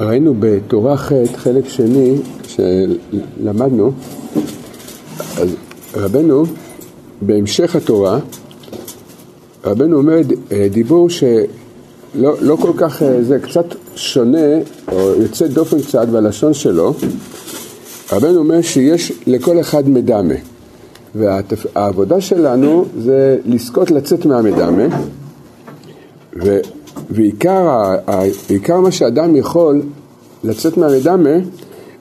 ראינו בתורה ח' חלק שני שלמדנו, אז רבנו בהמשך התורה, רבנו אומר דיבור שלא לא כל כך, זה קצת שונה או יוצא דופן קצת בלשון שלו, רבנו אומר שיש לכל אחד מדמה והעבודה שלנו זה לזכות לצאת מהמדמה ועיקר מה שאדם יכול לצאת מהמדמה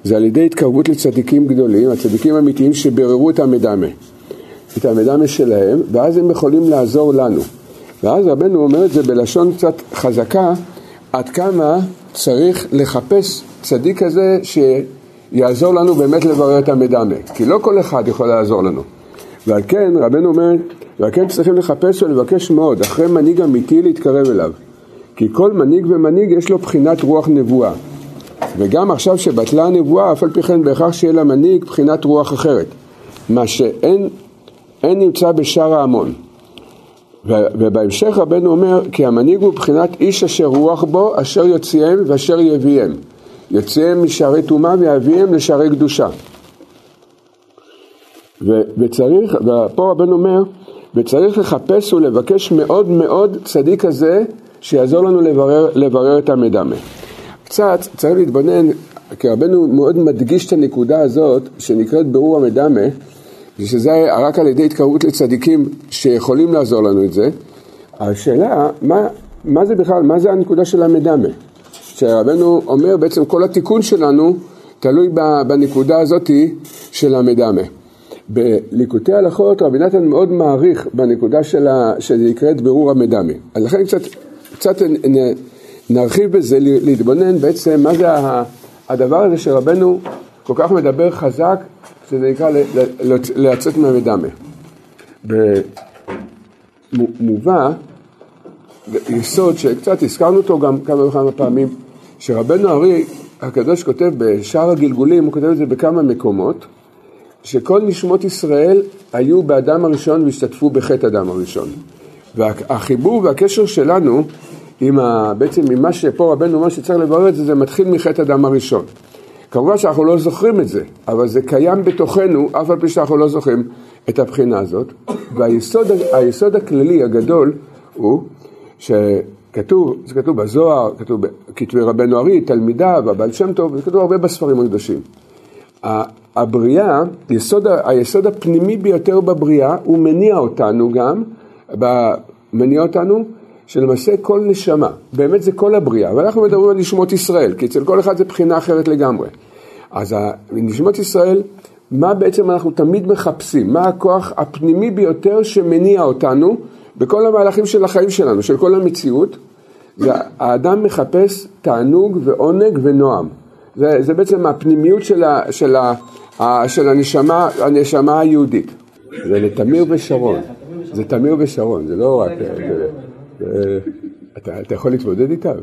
זה על ידי התקרבות לצדיקים גדולים, הצדיקים האמיתיים שבררו את המדמה, את המדמה שלהם, ואז הם יכולים לעזור לנו. ואז רבנו אומר את זה בלשון קצת חזקה, עד כמה צריך לחפש צדיק כזה שיעזור לנו באמת לברר את המדמה, כי לא כל אחד יכול לעזור לנו. ועל כן רבנו אומר, ועל כן צריכים לחפש ולבקש מאוד, אחרי מנהיג אמיתי להתקרב אליו. כי כל מנהיג ומנהיג יש לו בחינת רוח נבואה. וגם עכשיו שבטלה הנבואה, אף על פי כן בהכרח שיהיה למנהיג בחינת רוח אחרת. מה שאין אין נמצא בשאר ההמון. ובהמשך רבנו אומר, כי המנהיג הוא בחינת איש אשר רוח בו, אשר יוציאם ואשר יביאם. יוציאם משערי טומאה ויביאם לשערי קדושה. וצריך, ופה רבנו אומר, וצריך לחפש ולבקש מאוד מאוד צדיק כזה שיעזור לנו לברר, לברר את המדמה. קצת צריך להתבונן, כי רבנו מאוד מדגיש את הנקודה הזאת שנקראת ברור המדמה, ושזה רק על ידי התקרבות לצדיקים שיכולים לעזור לנו את זה. השאלה, מה, מה זה בכלל, מה זה הנקודה של המדמה? שרבנו אומר בעצם כל התיקון שלנו תלוי בנקודה הזאתי של המדמה. בליקוטי הלכות רבי נתן מאוד מעריך בנקודה שלה, שנקראת ברור המדמה. אז לכן קצת קצת נרחיב בזה, להתבונן בעצם מה זה הדבר הזה שרבנו כל כך מדבר חזק, שזה נקרא לצאת מהמדמה. במובא, יסוד שקצת הזכרנו אותו גם כמה וכמה פעמים, שרבנו ארי הקדוש כותב בשאר הגלגולים, הוא כותב את זה בכמה מקומות, שכל נשמות ישראל היו באדם הראשון והשתתפו בחטא אדם הראשון. והחיבור והקשר שלנו עם ה, בעצם ממה שפה רבנו אומר שצריך לברר את זה, זה מתחיל מחטא הדם הראשון. כמובן שאנחנו לא זוכרים את זה, אבל זה קיים בתוכנו, אף על פי שאנחנו לא זוכרים את הבחינה הזאת. והיסוד הכללי הגדול הוא שכתוב, זה כתוב בזוהר, כתוב בכתבי רבנו ארי, תלמידיו, הבעל שם טוב, זה כתוב הרבה בספרים הקדושים. הבריאה, יסוד, היסוד הפנימי ביותר בבריאה, הוא מניע אותנו גם, מניע אותנו שלמעשה כל נשמה, באמת זה כל הבריאה, ואנחנו מדברים על נשמות ישראל, כי אצל כל אחד זה בחינה אחרת לגמרי. אז נשמות ישראל, מה בעצם אנחנו תמיד מחפשים? מה הכוח הפנימי ביותר שמניע אותנו בכל המהלכים של החיים שלנו, של כל המציאות? זה האדם מחפש תענוג ועונג ונועם. זה, זה בעצם הפנימיות של, ה, של, ה, של הנשמה, הנשמה היהודית. זה לתמיר ושרון, זה תמיר ושרון, זה לא רק... זה, אתה, אתה יכול להתמודד איתם.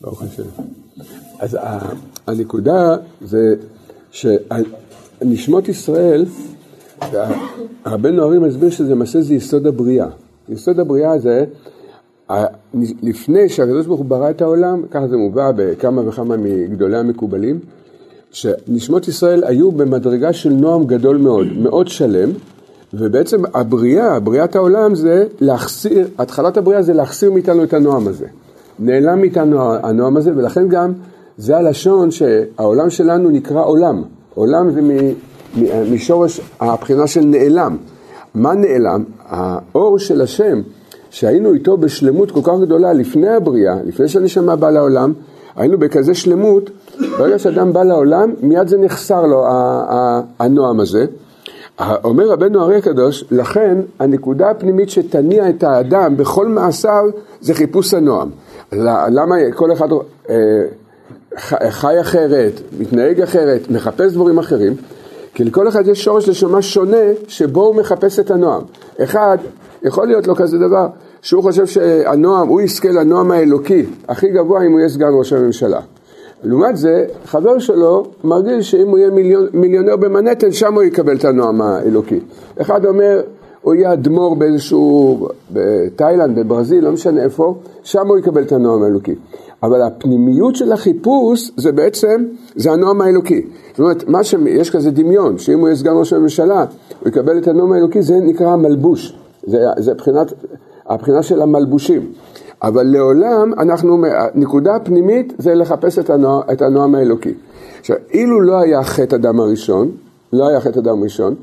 ברוך השם. אז הנקודה זה שנשמות ישראל, רבנו הרי מסביר שזה למעשה זה יסוד הבריאה. יסוד הבריאה זה לפני שהקדוש ברוך הוא ברא את העולם, ככה זה מובא בכמה וכמה מגדולי המקובלים, שנשמות ישראל היו במדרגה של נועם גדול מאוד, מאוד שלם, ובעצם הבריאה, בריאת העולם זה להחסיר, התחלת הבריאה זה להחסיר מאיתנו את הנועם הזה. נעלם מאיתנו הנועם הזה, ולכן גם זה הלשון שהעולם שלנו נקרא עולם. עולם זה משורש הבחינה של נעלם. מה נעלם? האור של השם, שהיינו איתו בשלמות כל כך גדולה לפני הבריאה, לפני שהנשמה באה לעולם, היינו בכזה שלמות, ברגע שאדם בא לעולם, מיד זה נחסר לו, הנועם הזה. אומר רבנו הרי הקדוש, לכן הנקודה הפנימית שתניע את האדם בכל מעשיו זה חיפוש הנועם. למה כל אחד אה, חי אחרת, מתנהג אחרת, מחפש דברים אחרים? כי לכל אחד יש שורש נשמה שונה שבו הוא מחפש את הנועם. אחד, יכול להיות לו כזה דבר, שהוא חושב שהנועם, הוא יזכה לנועם האלוקי הכי גבוה אם הוא יהיה סגן ראש הממשלה. לעומת זה, חבר שלו מרגיש שאם הוא יהיה מיליון, מיליונר במנהטן, שם הוא יקבל את הנועם האלוקי. אחד אומר, הוא יהיה אדמו"ר באיזשהו, בתאילנד, בברזיל, לא משנה איפה, שם הוא יקבל את הנועם האלוקי. אבל הפנימיות של החיפוש זה בעצם, זה הנועם האלוקי. זאת אומרת, מה ש... יש כזה דמיון, שאם הוא יהיה סגן ראש הממשלה, הוא יקבל את הנועם האלוקי, זה נקרא מלבוש. זה, זה בחינת, הבחינה של המלבושים. אבל לעולם אנחנו, הנקודה הפנימית זה לחפש את, הנוע, את הנועם האלוקי. עכשיו, אילו לא היה חטא אדם הראשון, לא היה חטא אדם ראשון,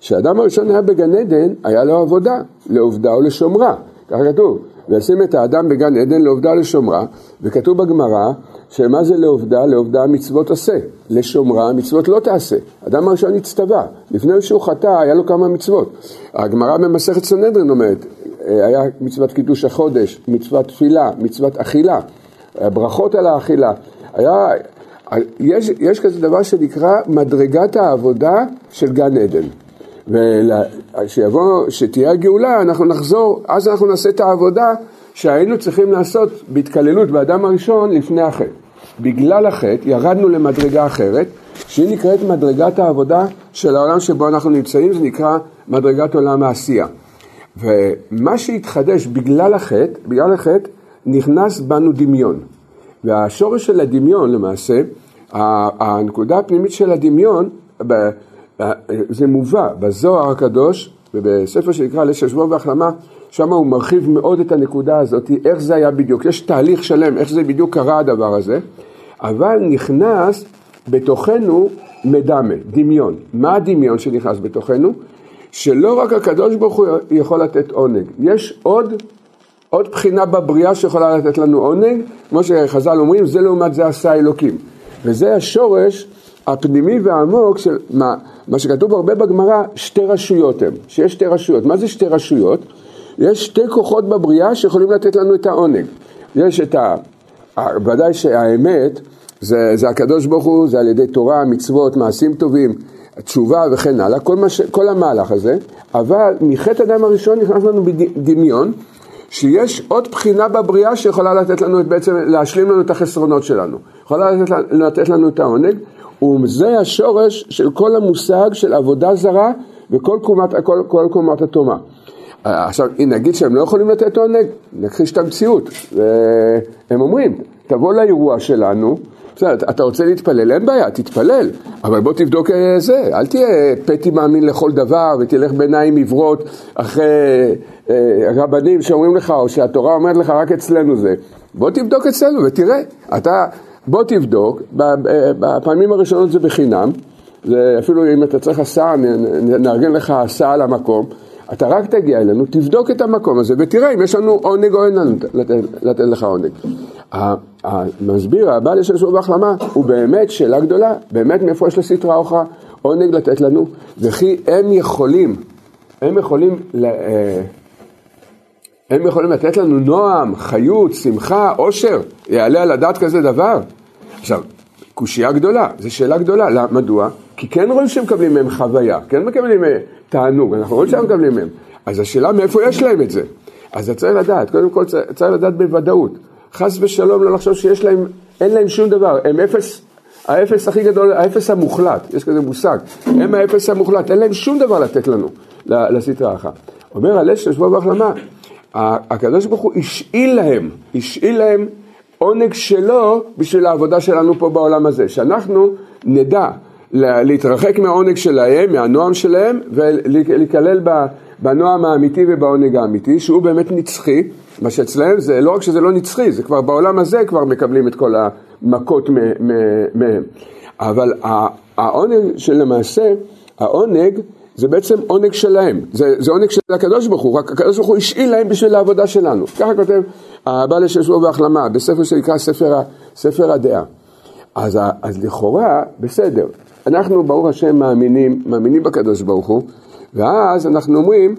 כשאדם הראשון היה בגן עדן, היה לו עבודה, לעובדה או לשומרה, כתוב. וישים את האדם בגן עדן לעובדה לשומרה, וכתוב בגמרא שמה זה לעובדה? לעובדה מצוות עשה, לשומרה מצוות לא תעשה. אדם הראשון הצטווה, לפני שהוא חטא היה לו כמה מצוות. הגמרא במסכת סנהדרין אומרת, אה, היה מצוות קידוש החודש, מצוות תפילה, מצוות אכילה, ברכות על האכילה. היה, יש, יש כזה דבר שנקרא מדרגת העבודה של גן עדן. ושיבוא, שתהיה הגאולה, אנחנו נחזור, אז אנחנו נעשה את העבודה שהיינו צריכים לעשות בהתקללות באדם הראשון לפני החטא. בגלל החטא ירדנו למדרגה אחרת, שהיא נקראת מדרגת העבודה של העולם שבו אנחנו נמצאים, זה נקרא מדרגת עולם העשייה. ומה שהתחדש בגלל החטא, בגלל החטא, נכנס בנו דמיון. והשורש של הדמיון למעשה, הנקודה הפנימית של הדמיון, זה מובא בזוהר הקדוש ובספר שנקרא לשש שבוע והחלמה, שם הוא מרחיב מאוד את הנקודה הזאת, איך זה היה בדיוק, יש תהליך שלם, איך זה בדיוק קרה הדבר הזה, אבל נכנס בתוכנו מדמה, דמיון. מה הדמיון שנכנס בתוכנו? שלא רק הקדוש ברוך הוא יכול לתת עונג, יש עוד, עוד בחינה בבריאה שיכולה לתת לנו עונג, כמו שחז"ל אומרים, זה לעומת זה עשה אלוקים. וזה השורש הפנימי והעמוק של מה, מה שכתוב הרבה בגמרא, שתי רשויות הן, שיש שתי רשויות. מה זה שתי רשויות? יש שתי כוחות בבריאה שיכולים לתת לנו את העונג. יש את ה... ודאי שהאמת זה, זה הקדוש ברוך הוא, זה על ידי תורה, מצוות, מעשים טובים, תשובה וכן הלאה, כל, ש... כל המהלך הזה, אבל מחטא הדם הראשון נכנס לנו בדמיון שיש עוד בחינה בבריאה שיכולה לתת לנו, בעצם להשלים לנו את החסרונות שלנו, יכולה לתת, לתת לנו את העונג, וזה השורש של כל המושג של עבודה זרה וכל קומת, כל, כל קומת התומה. עכשיו, אם נגיד שהם לא יכולים לתת עונג, נכחיש את המציאות. והם אומרים, תבוא לאירוע שלנו, בסדר, אתה רוצה להתפלל, אין בעיה, תתפלל, אבל בוא תבדוק אה, זה, אל תהיה פתי מאמין לכל דבר ותלך בעיניים עיוורות אחרי אה, רבנים שאומרים לך, או שהתורה אומרת לך רק אצלנו זה. בוא תבדוק אצלנו ותראה, אתה, בוא תבדוק, בפעמים הראשונות זה בחינם, זה אפילו אם אתה צריך הסעה, נארגן לך הסעה למקום, אתה רק תגיע אלינו, תבדוק את המקום הזה ותראה אם יש לנו עונג או אין לנו לתת, לתת לך עונג. המסביר, הבעל יש לנו בהחלמה, הוא באמת שאלה גדולה, באמת מאיפה יש לסטרא אוכרא עונג לתת לנו, וכי הם יכולים, הם יכולים, אה, הם יכולים לתת לנו נועם, חיות, שמחה, עושר, יעלה על הדעת כזה דבר? עכשיו, קושייה גדולה, זו שאלה גדולה, למה, מדוע? כי כן רואים שהם מקבלים מהם חוויה, כן מקבלים מהם תענוג, אנחנו רואים שהם מקבלים מהם. אז השאלה מאיפה יש להם את זה? אז צריך לדעת, קודם כל צריך לדעת בוודאות. חס ושלום לא לחשוב שיש להם, אין להם שום דבר, הם אפס, האפס הכי גדול, האפס המוחלט, יש כזה מושג, הם האפס המוחלט, אין להם שום דבר לתת לנו, לסטרה אחת. אומר הלש שבוע בהחלמה, הקדוש ברוך הוא השאיל להם, השאיל להם עונג שלו בשביל העבודה שלנו פה בעולם הזה, שאנחנו נדע להתרחק מהעונג שלהם, מהנועם שלהם, ולהיכלל בנועם האמיתי ובעונג האמיתי, שהוא באמת נצחי, מה שאצלהם זה לא רק שזה לא נצחי, זה כבר בעולם הזה כבר מקבלים את כל המכות מהם. אבל העונג שלמעשה, העונג זה בעצם עונג שלהם, זה, זה עונג של הקדוש ברוך הוא, רק הקדוש ברוך הוא השאיל להם בשביל העבודה שלנו. ככה כותב הבעל לששבו בהחלמה, בספר שנקרא ספר, ספר הדעה. אז, אז לכאורה, בסדר, אנחנו ברוך השם מאמינים, מאמינים בקדוש ברוך הוא, ואז אנחנו אומרים,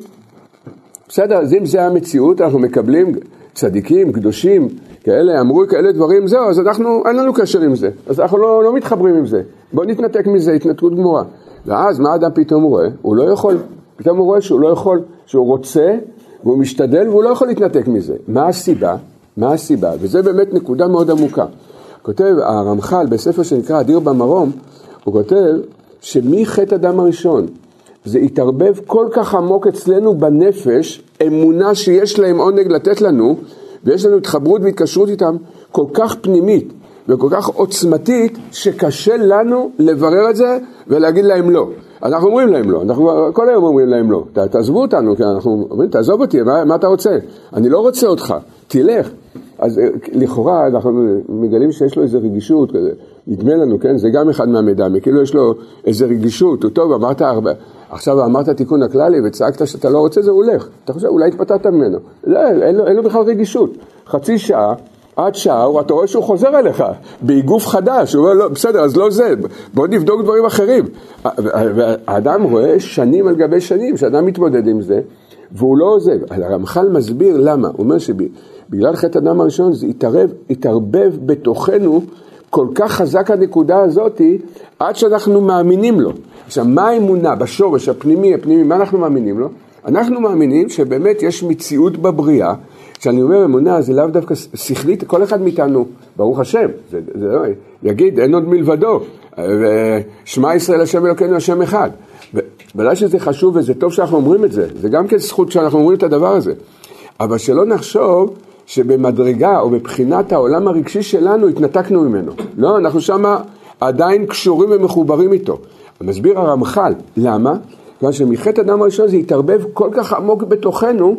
בסדר, אז אם זה המציאות, אנחנו מקבלים צדיקים, קדושים, כאלה, אמרו כאלה דברים, זהו, אז אנחנו, אין לנו קשר עם זה, אז אנחנו לא, לא מתחברים עם זה, בואו נתנתק מזה, התנתקות גמורה. ואז מה אדם פתאום רואה? הוא לא יכול, פתאום הוא רואה שהוא לא יכול, שהוא רוצה, והוא משתדל והוא לא יכול להתנתק מזה. מה הסיבה? מה הסיבה? וזה באמת נקודה מאוד עמוקה. כותב הרמח"ל בספר שנקרא אדיר במרום, הוא כותב שמחטא הדם הראשון זה התערבב כל כך עמוק אצלנו בנפש, אמונה שיש להם עונג לתת לנו, ויש לנו התחברות והתקשרות איתם כל כך פנימית וכל כך עוצמתית, שקשה לנו לברר את זה ולהגיד להם לא. אנחנו אומרים להם לא, אנחנו כל היום אומרים להם לא, תעזבו אותנו, כי אנחנו אומרים, תעזוב אותי, מה, מה אתה רוצה? אני לא רוצה אותך, תלך. אז אה, לכאורה אנחנו מגלים שיש לו איזו רגישות כזה, נדמה לנו, כן, זה גם אחד מהמידע, כאילו יש לו איזו רגישות, הוא טוב, אמרת הרבה, עכשיו אמרת תיקון הכללי וצעקת שאתה לא רוצה זה, הוא הולך, אתה חושב, אולי התפתעת ממנו, לא, אין לו, אין לו בכלל רגישות, חצי שעה, עד שעה, אתה רואה שהוא חוזר אליך, באיגוף חדש, הוא אומר, לא, בסדר, אז לא זה, בוא נבדוק דברים אחרים. האדם רואה שנים על גבי שנים, שאדם מתמודד עם זה, והוא לא עוזב. הרמח"ל מסביר למה, הוא אומר שבגלל חטא אדם הראשון זה התערב, התערבב בתוכנו כל כך חזק הנקודה הזאתי, עד שאנחנו מאמינים לו. עכשיו, מה האמונה בשורש הפנימי, הפנימי, מה אנחנו מאמינים לו? אנחנו מאמינים שבאמת יש מציאות בבריאה, כשאני אומר אמונה זה לאו דווקא שכלית, כל אחד מאיתנו, ברוך השם, זה, זה לא, יגיד אין עוד מלבדו, ושמע ישראל השם אלוקינו השם אחד. ודאי שזה חשוב וזה טוב שאנחנו אומרים את זה, זה גם כן זכות שאנחנו אומרים את הדבר הזה. אבל שלא נחשוב שבמדרגה או בבחינת העולם הרגשי שלנו התנתקנו ממנו. לא, אנחנו שמה עדיין קשורים ומחוברים איתו. מסביר הרמח"ל, למה? כיוון שמחטא אדם הראשון זה התערבב כל כך עמוק בתוכנו,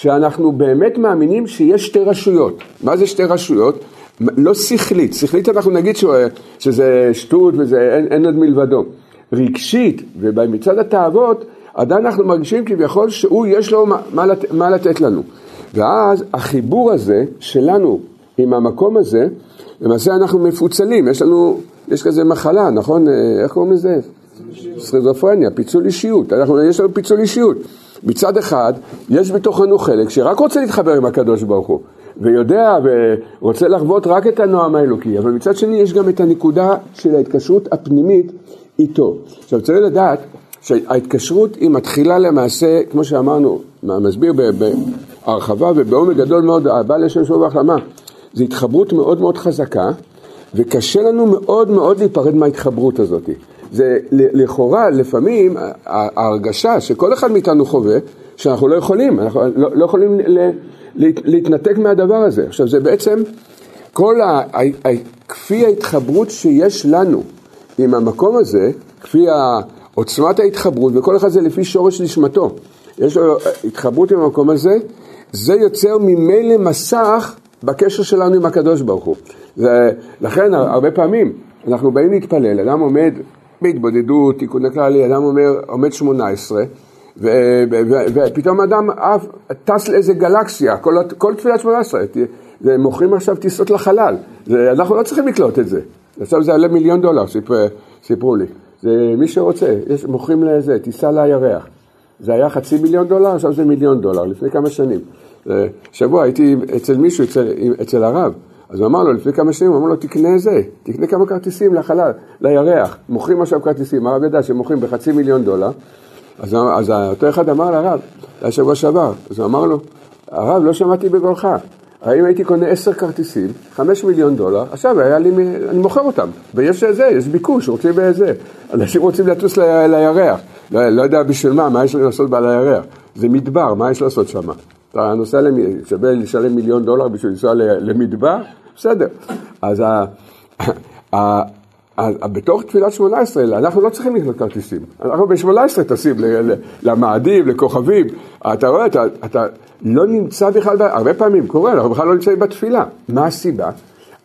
שאנחנו באמת מאמינים שיש שתי רשויות. מה זה שתי רשויות? לא שכלית, שכלית אנחנו נגיד שזה שטות וזה אין, אין עוד מלבדו. רגשית ומצד התאוות, עדיין אנחנו מרגישים כביכול שהוא יש לו מה, מה, לת, מה לתת לנו. ואז החיבור הזה שלנו עם המקום הזה, למעשה אנחנו מפוצלים, יש לנו, יש כזה מחלה, נכון? איך קוראים לזה? סכיזופרניה, פיצול אישיות, אנחנו, יש לנו פיצול אישיות. מצד אחד, יש בתוכנו חלק שרק רוצה להתחבר עם הקדוש ברוך הוא, ויודע ורוצה לחוות רק את הנועם האלוקי, אבל מצד שני יש גם את הנקודה של ההתקשרות הפנימית איתו. עכשיו צריך לדעת שההתקשרות היא מתחילה למעשה, כמו שאמרנו, מסביר בהרחבה ובעומק גדול מאוד, הבעל לשם שלום והחלמה, זו התחברות מאוד מאוד חזקה, וקשה לנו מאוד מאוד להיפרד מההתחברות הזאת. זה לכאורה, לפעמים ההרגשה שכל אחד מאיתנו חווה, שאנחנו לא יכולים, אנחנו לא, לא יכולים להתנתק מהדבר הזה. עכשיו זה בעצם כל ה... כפי ההתחברות שיש לנו עם המקום הזה, כפי עוצמת ההתחברות, וכל אחד זה לפי שורש נשמתו. יש לו התחברות עם המקום הזה, זה יוצר ממילא מסך בקשר שלנו עם הקדוש ברוך הוא. זה, לכן הרבה פעמים אנחנו באים להתפלל, אדם עומד בהתבודדות, תיקון הכללי, אדם אומר, עומד שמונה עשרה, ופתאום אדם אף טס לאיזה גלקסיה, כל, כל תפילת שמונה עשרה, מוכרים עכשיו טיסות לחלל, זה, אנחנו לא צריכים לקלוט את זה, עכשיו זה עלה מיליון דולר, סיפר, סיפרו לי, זה מי שרוצה, יש, מוכרים לזה, טיסה לירח, זה היה חצי מיליון דולר, עכשיו זה מיליון דולר, לפני כמה שנים. שבוע הייתי אצל מישהו, אצל, אצל הרב, אז הוא אמר לו לפני כמה שנים, הוא אמר לו תקנה זה, תקנה כמה כרטיסים לחלל, לירח, מוכרים עכשיו כרטיסים, הרב ידע שמוכרים בחצי מיליון דולר, אז, אז אותו אחד אמר לרב, זה היה שבוע שעבר, אז הוא אמר לו, הרב לא שמעתי בגולך, האם הייתי קונה עשר כרטיסים, חמש מיליון דולר, עכשיו היה לי, אני מוכר אותם, ויש זה, יש ביקוש, רוצים בזה, אנשים רוצים לטוס ל, לירח, לא, לא יודע בשביל מה, מה יש לי לעשות בעל הירח, זה מדבר, מה יש לעשות שם? אתה נוסע, שווה לשלם מיליון דולר בשביל לנסוע למדבר? בסדר. אז ה, ה, בתוך תפילת שמונה עשרה, אנחנו לא צריכים לקנות כרטיסים. אנחנו בשמונה עשרה טסים למאדים, לכוכבים. אתה רואה, אתה, אתה לא נמצא בכלל, הרבה פעמים קורה, אנחנו בכלל לא נמצאים בתפילה. מה הסיבה?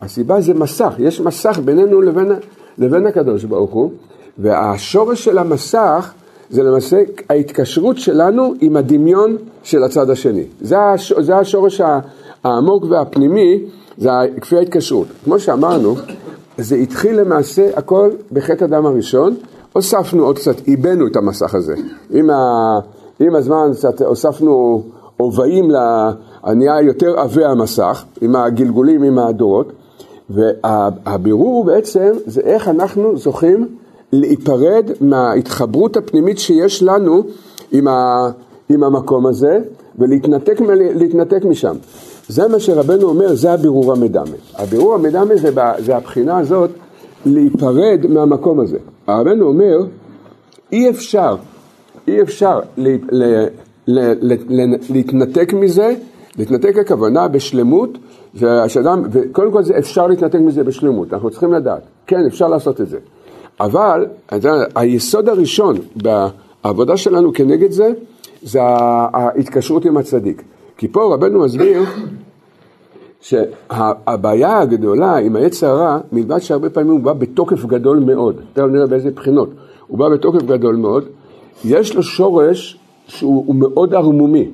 הסיבה זה מסך, יש מסך בינינו לבין, לבין הקדוש ברוך הוא, והשורש של המסך זה למעשה ההתקשרות שלנו עם הדמיון של הצד השני. זה, הש, זה השורש העמוק והפנימי זה כפי ההתקשרות. כמו שאמרנו, זה התחיל למעשה הכל בחטא הדם הראשון, הוספנו עוד קצת, עיבנו את המסך הזה. עם, ה, עם הזמן קצת הוספנו הובעים, נהיה יותר עבה המסך, עם הגלגולים, עם הדורות, והבירור בעצם, זה איך אנחנו זוכים להיפרד מההתחברות הפנימית שיש לנו עם, ה, עם המקום הזה, ולהתנתק משם. זה מה שרבנו אומר, זה הבירור המדמה. הבירור המדמה זה, זה הבחינה הזאת להיפרד מהמקום הזה. הרבנו אומר, אי אפשר אי אפשר ל, ל, ל, ל, ל, להתנתק מזה, להתנתק הכוונה בשלמות, ושאדם, וקודם כל זה אפשר להתנתק מזה בשלמות, אנחנו צריכים לדעת, כן אפשר לעשות את זה, אבל היסוד הראשון בעבודה שלנו כנגד זה, זה ההתקשרות עם הצדיק. כי פה רבנו מסביר שהבעיה הגדולה עם העץ הרע, מלבד שהרבה פעמים הוא בא בתוקף גדול מאוד, תכף נראה באיזה בחינות, הוא בא בתוקף גדול מאוד, יש לו שורש שהוא מאוד ערמומי,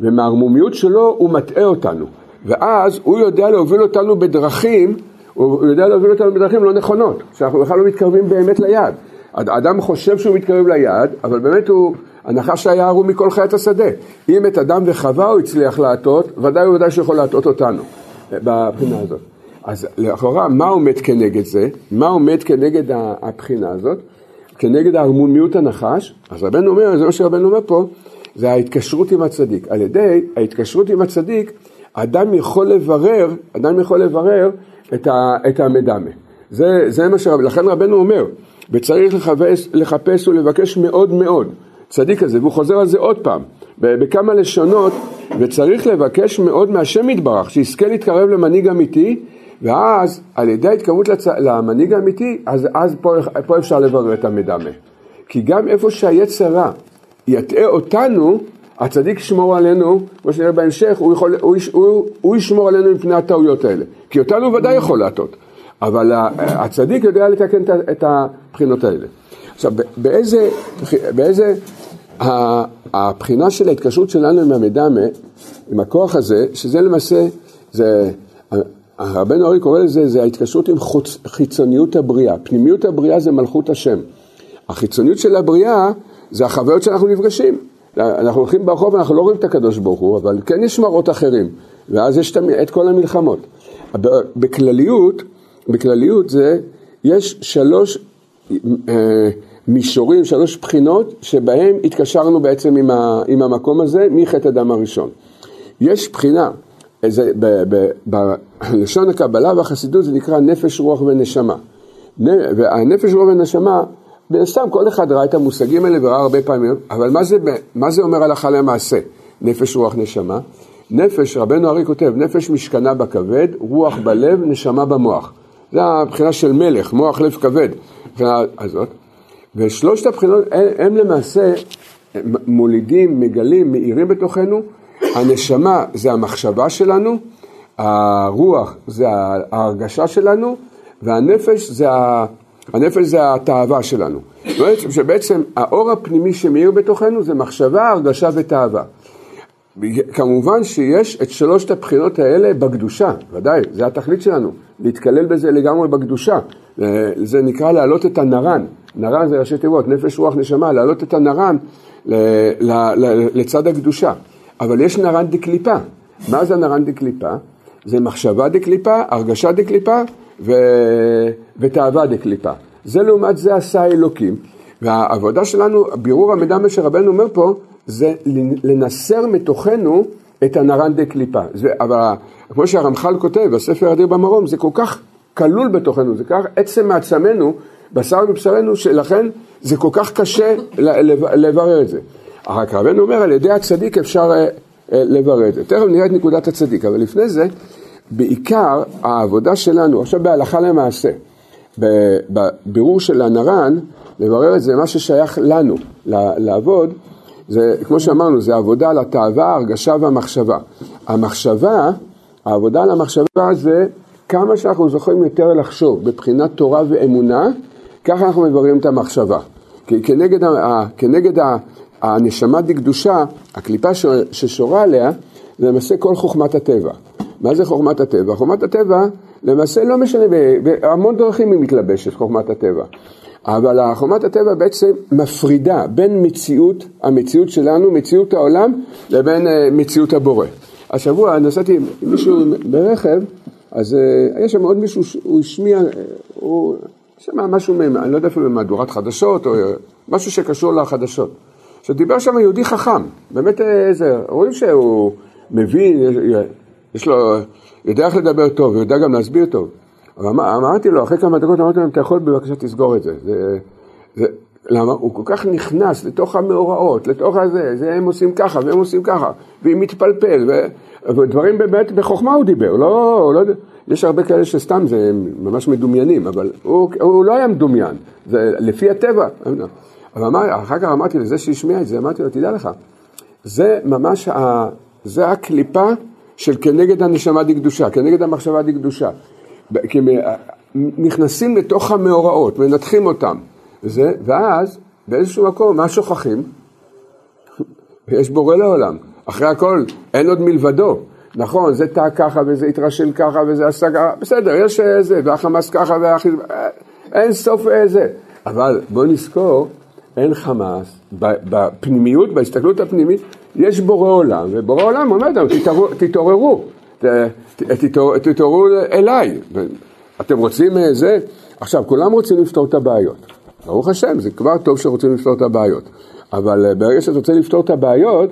ומהערמומיות שלו הוא מטעה אותנו, ואז הוא יודע להוביל אותנו בדרכים, הוא יודע להוביל אותנו בדרכים לא נכונות, שאנחנו בכלל לא מתקרבים באמת ליעד. האדם חושב שהוא מתקרב ליעד, אבל באמת הוא, הנחש היה ערום מכל חיית השדה. אם את אדם וחווה הוא הצליח להטות, ודאי וודאי שיכול להטות אותנו. בבחינה הזאת. אז לכאורה, מה עומד כנגד זה? מה עומד כנגד הבחינה הזאת? כנגד הערמומיות הנחש? אז רבנו אומר, זה מה שרבנו אומר פה, זה ההתקשרות עם הצדיק. על ידי ההתקשרות עם הצדיק, אדם יכול לברר, אדם יכול לברר את, ה, את המדמה. זה, זה מה שרבנו, לכן רבנו אומר, וצריך לחפש, לחפש ולבקש מאוד מאוד. צדיק הזה, והוא חוזר על זה עוד פעם, בכמה לשונות, וצריך לבקש מאוד מהשם יתברך, שיזכה להתקרב למנהיג אמיתי, ואז על ידי ההתקרבות לצ... למנהיג האמיתי, אז, אז פה, פה אפשר לברר את המדמה. כי גם איפה שהיצר רע יטעה אותנו, הצדיק ישמור עלינו, כמו שנראה בהמשך, הוא, יכול, הוא, הוא, הוא ישמור עלינו מפני הטעויות האלה. כי אותנו ודאי יכול להטעות, אבל הצדיק יודע לתקן את הבחינות האלה. עכשיו, באיזה, באיזה הבחינה של ההתקשרות שלנו עם המדמה, עם הכוח הזה, שזה למעשה, זה, הרבנו אורי קורא לזה, זה ההתקשרות עם חוץ, חיצוניות הבריאה. פנימיות הבריאה זה מלכות השם. החיצוניות של הבריאה זה החוויות שאנחנו נפגשים. אנחנו הולכים ברחוב ואנחנו לא רואים את הקדוש ברוך הוא, אבל כן יש מראות אחרים, ואז יש את כל המלחמות. בכלליות, בכלליות זה, יש שלוש מישורים, שלוש בחינות, שבהם התקשרנו בעצם עם, ה, עם המקום הזה מחטא הדם הראשון. יש בחינה, איזה, בלשון הקבלה והחסידות זה נקרא נפש, רוח ונשמה. והנפש, רוח ונשמה, מן הסתם כל אחד ראה את המושגים האלה וראה הרבה פעמים, אבל מה זה, מה זה אומר הלכה למעשה, נפש, רוח, נשמה? נפש, רבנו ארי כותב, נפש משכנה בכבד, רוח בלב, נשמה במוח. זה הבחינה של מלך, מוח לב כבד, הזאת. ושלושת הבחינות הם למעשה מולידים, מגלים, מאירים בתוכנו. הנשמה זה המחשבה שלנו, הרוח זה ההרגשה שלנו, והנפש זה, ה... הנפש זה התאווה שלנו. בעצם, שבעצם האור הפנימי שמאיר בתוכנו זה מחשבה, הרגשה ותאווה. כמובן שיש את שלושת הבחינות האלה בקדושה, ודאי, זה התכלית שלנו, להתקלל בזה לגמרי בקדושה. זה נקרא להעלות את הנרן, נרן זה ראשי תיבות, נפש, רוח, נשמה, להעלות את הנרן לצד הקדושה. אבל יש נרן דקליפה. מה זה נרן דקליפה? זה מחשבה דקליפה, הרגשה דקליפה ו... ותאווה דקליפה. זה לעומת זה עשה אלוקים. והעבודה שלנו, בירור המידע מה שרבנו אומר פה, זה לנסר מתוכנו את הנרן דקליפה. זה, אבל כמו שהרמח"ל כותב בספר אדיר במרום, זה כל כך כלול בתוכנו, זה כך עצם מעצמנו, בשר מבשרנו, שלכן זה כל כך קשה לברר את זה. רק רבנו אומר, על ידי הצדיק אפשר אה, אה, לברר את זה. תכף נראה את נקודת הצדיק, אבל לפני זה, בעיקר העבודה שלנו, עכשיו בהלכה למעשה, בבירור של הנרן, לברר את זה, מה ששייך לנו לעבוד, זה, כמו שאמרנו, זה עבודה על התאווה, ההרגשה והמחשבה. המחשבה, העבודה על המחשבה זה כמה שאנחנו זוכרים יותר לחשוב בבחינת תורה ואמונה, ככה אנחנו מבררים את המחשבה. כי כנגד, כנגד הנשמה דקדושה, הקליפה ששורה עליה, זה למעשה כל חוכמת הטבע. מה זה חוכמת הטבע? חוכמת הטבע למעשה לא משנה, בהמון דרכים היא מתלבשת, חוכמת הטבע. אבל חוכמת הטבע בעצם מפרידה בין מציאות, המציאות שלנו, מציאות העולם, לבין אה, מציאות הבורא. השבוע נסעתי עם מישהו ברכב, אז uh, יש שם עוד מישהו, הוא השמיע, הוא שמע משהו, אני לא יודע אפילו במהדורת חדשות, או משהו שקשור לחדשות. שדיבר שם יהודי חכם, באמת איזה, רואים שהוא מבין, יש לו, יודע איך לדבר טוב, יודע גם להסביר טוב. אבל אמר, אמרתי לו, אחרי כמה דקות אמרתי לו, אתה יכול בבקשה תסגור את זה. זה, זה למה? הוא כל כך נכנס לתוך המאורעות, לתוך הזה, זה הם עושים ככה והם עושים ככה, והיא מתפלפל. ודברים באמת בחוכמה הוא דיבר, לא, לא, יש הרבה כאלה שסתם זה ממש מדומיינים, אבל הוא, הוא לא היה מדומיין, זה לפי הטבע. אבל אמר, אחר כך אמרתי לזה שהשמיע את זה, אמרתי לו, תדע לך, זה ממש, ה, זה הקליפה של כנגד הנשמה דקדושה, כנגד המחשבה דקדושה. נכנסים לתוך המאורעות, מנתחים אותם, וזה, ואז באיזשהו מקום, מה שוכחים? יש בורא לעולם. אחרי הכל, אין עוד מלבדו. נכון, זה טעה ככה, וזה התרשל ככה, וזה עשה ככה, בסדר, יש זה, והחמאס ככה, והחיזבאללה, אין סוף זה. אבל בואו נזכור, אין חמאס, בפנימיות, בהסתכלות הפנימית, יש בורא עולם, ובורא עולם אומר לנו, תתעוררו, תתעוררו אליי. אתם רוצים אה, זה? עכשיו, כולם רוצים לפתור את הבעיות. ברוך השם, זה כבר טוב שרוצים לפתור את הבעיות. אבל אה, ברגע שאתה רוצה לפתור את הבעיות,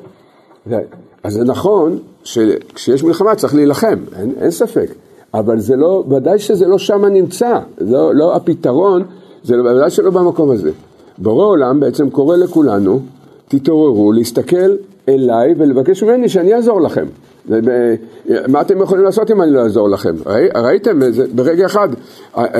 אז זה נכון שכשיש מלחמה צריך להילחם, אין, אין ספק. אבל זה לא, ודאי שזה לא שם נמצא, לא, לא הפתרון, זה לא, ודאי שלא במקום הזה. בורא עולם בעצם קורא לכולנו, תתעוררו, להסתכל אליי ולבקש ממני שאני אעזור לכם. מה אתם יכולים לעשות אם אני לא אעזור לכם? ראי, ראיתם, ברגע אחד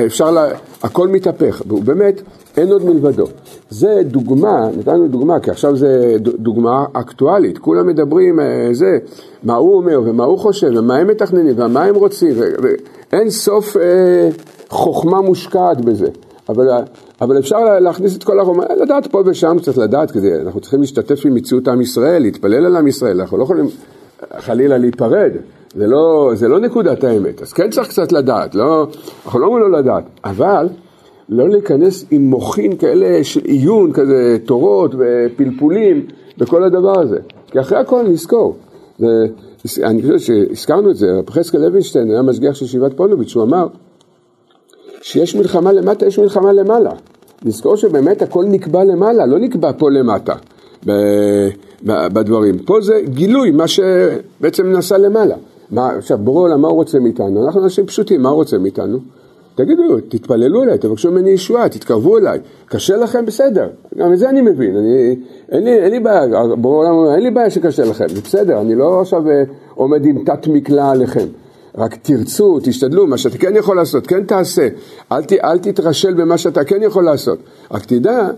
אפשר, לה, הכל מתהפך, והוא באמת, אין עוד מלבדו. זה דוגמה, נתנו דוגמה, כי עכשיו זה דוגמה אקטואלית, כולם מדברים, אה, זה, מה הוא אומר ומה הוא חושב ומה הם מתכננים ומה הם רוצים, ואין סוף אה, חוכמה מושקעת בזה. אבל, אבל אפשר להכניס את כל החומר, לדעת פה ושם קצת לדעת, כדי, אנחנו צריכים להשתתף עם מציאות עם ישראל, להתפלל על עם ישראל, אנחנו לא יכולים חלילה להיפרד, זה לא, זה לא נקודת האמת, אז כן צריך קצת לדעת, לא, אנחנו לא אומרים לא לדעת, אבל לא להיכנס עם מוחין כאלה של עיון, כזה תורות ופלפולים וכל הדבר הזה, כי אחרי הכל נזכור. אני חושב שהזכרנו את זה, רב חזקאל לוינשטיין היה משגיח של ישיבת פונוביץ', הוא אמר שיש מלחמה למטה, יש מלחמה למעלה. נזכור שבאמת הכל נקבע למעלה, לא נקבע פה למטה בדברים. פה זה גילוי, מה שבעצם נעשה למעלה. מה, עכשיו, בורא עולם, מה הוא רוצה מאיתנו? אנחנו אנשים פשוטים, מה הוא רוצה מאיתנו? תגידו, תתפללו אליי, תבקשו ממני ישועה, תתקרבו אליי. קשה לכם? בסדר. גם את זה אני מבין. אני, אין, לי, אין לי בעיה, בורא עולם, אין לי בעיה שקשה לכם, זה בסדר. אני לא עכשיו אה, עומד עם תת מקלע עליכם. רק תרצו, תשתדלו, מה שאתה כן יכול לעשות, כן תעשה. אל, ת, אל תתרשל במה שאתה כן יכול לעשות. רק תדע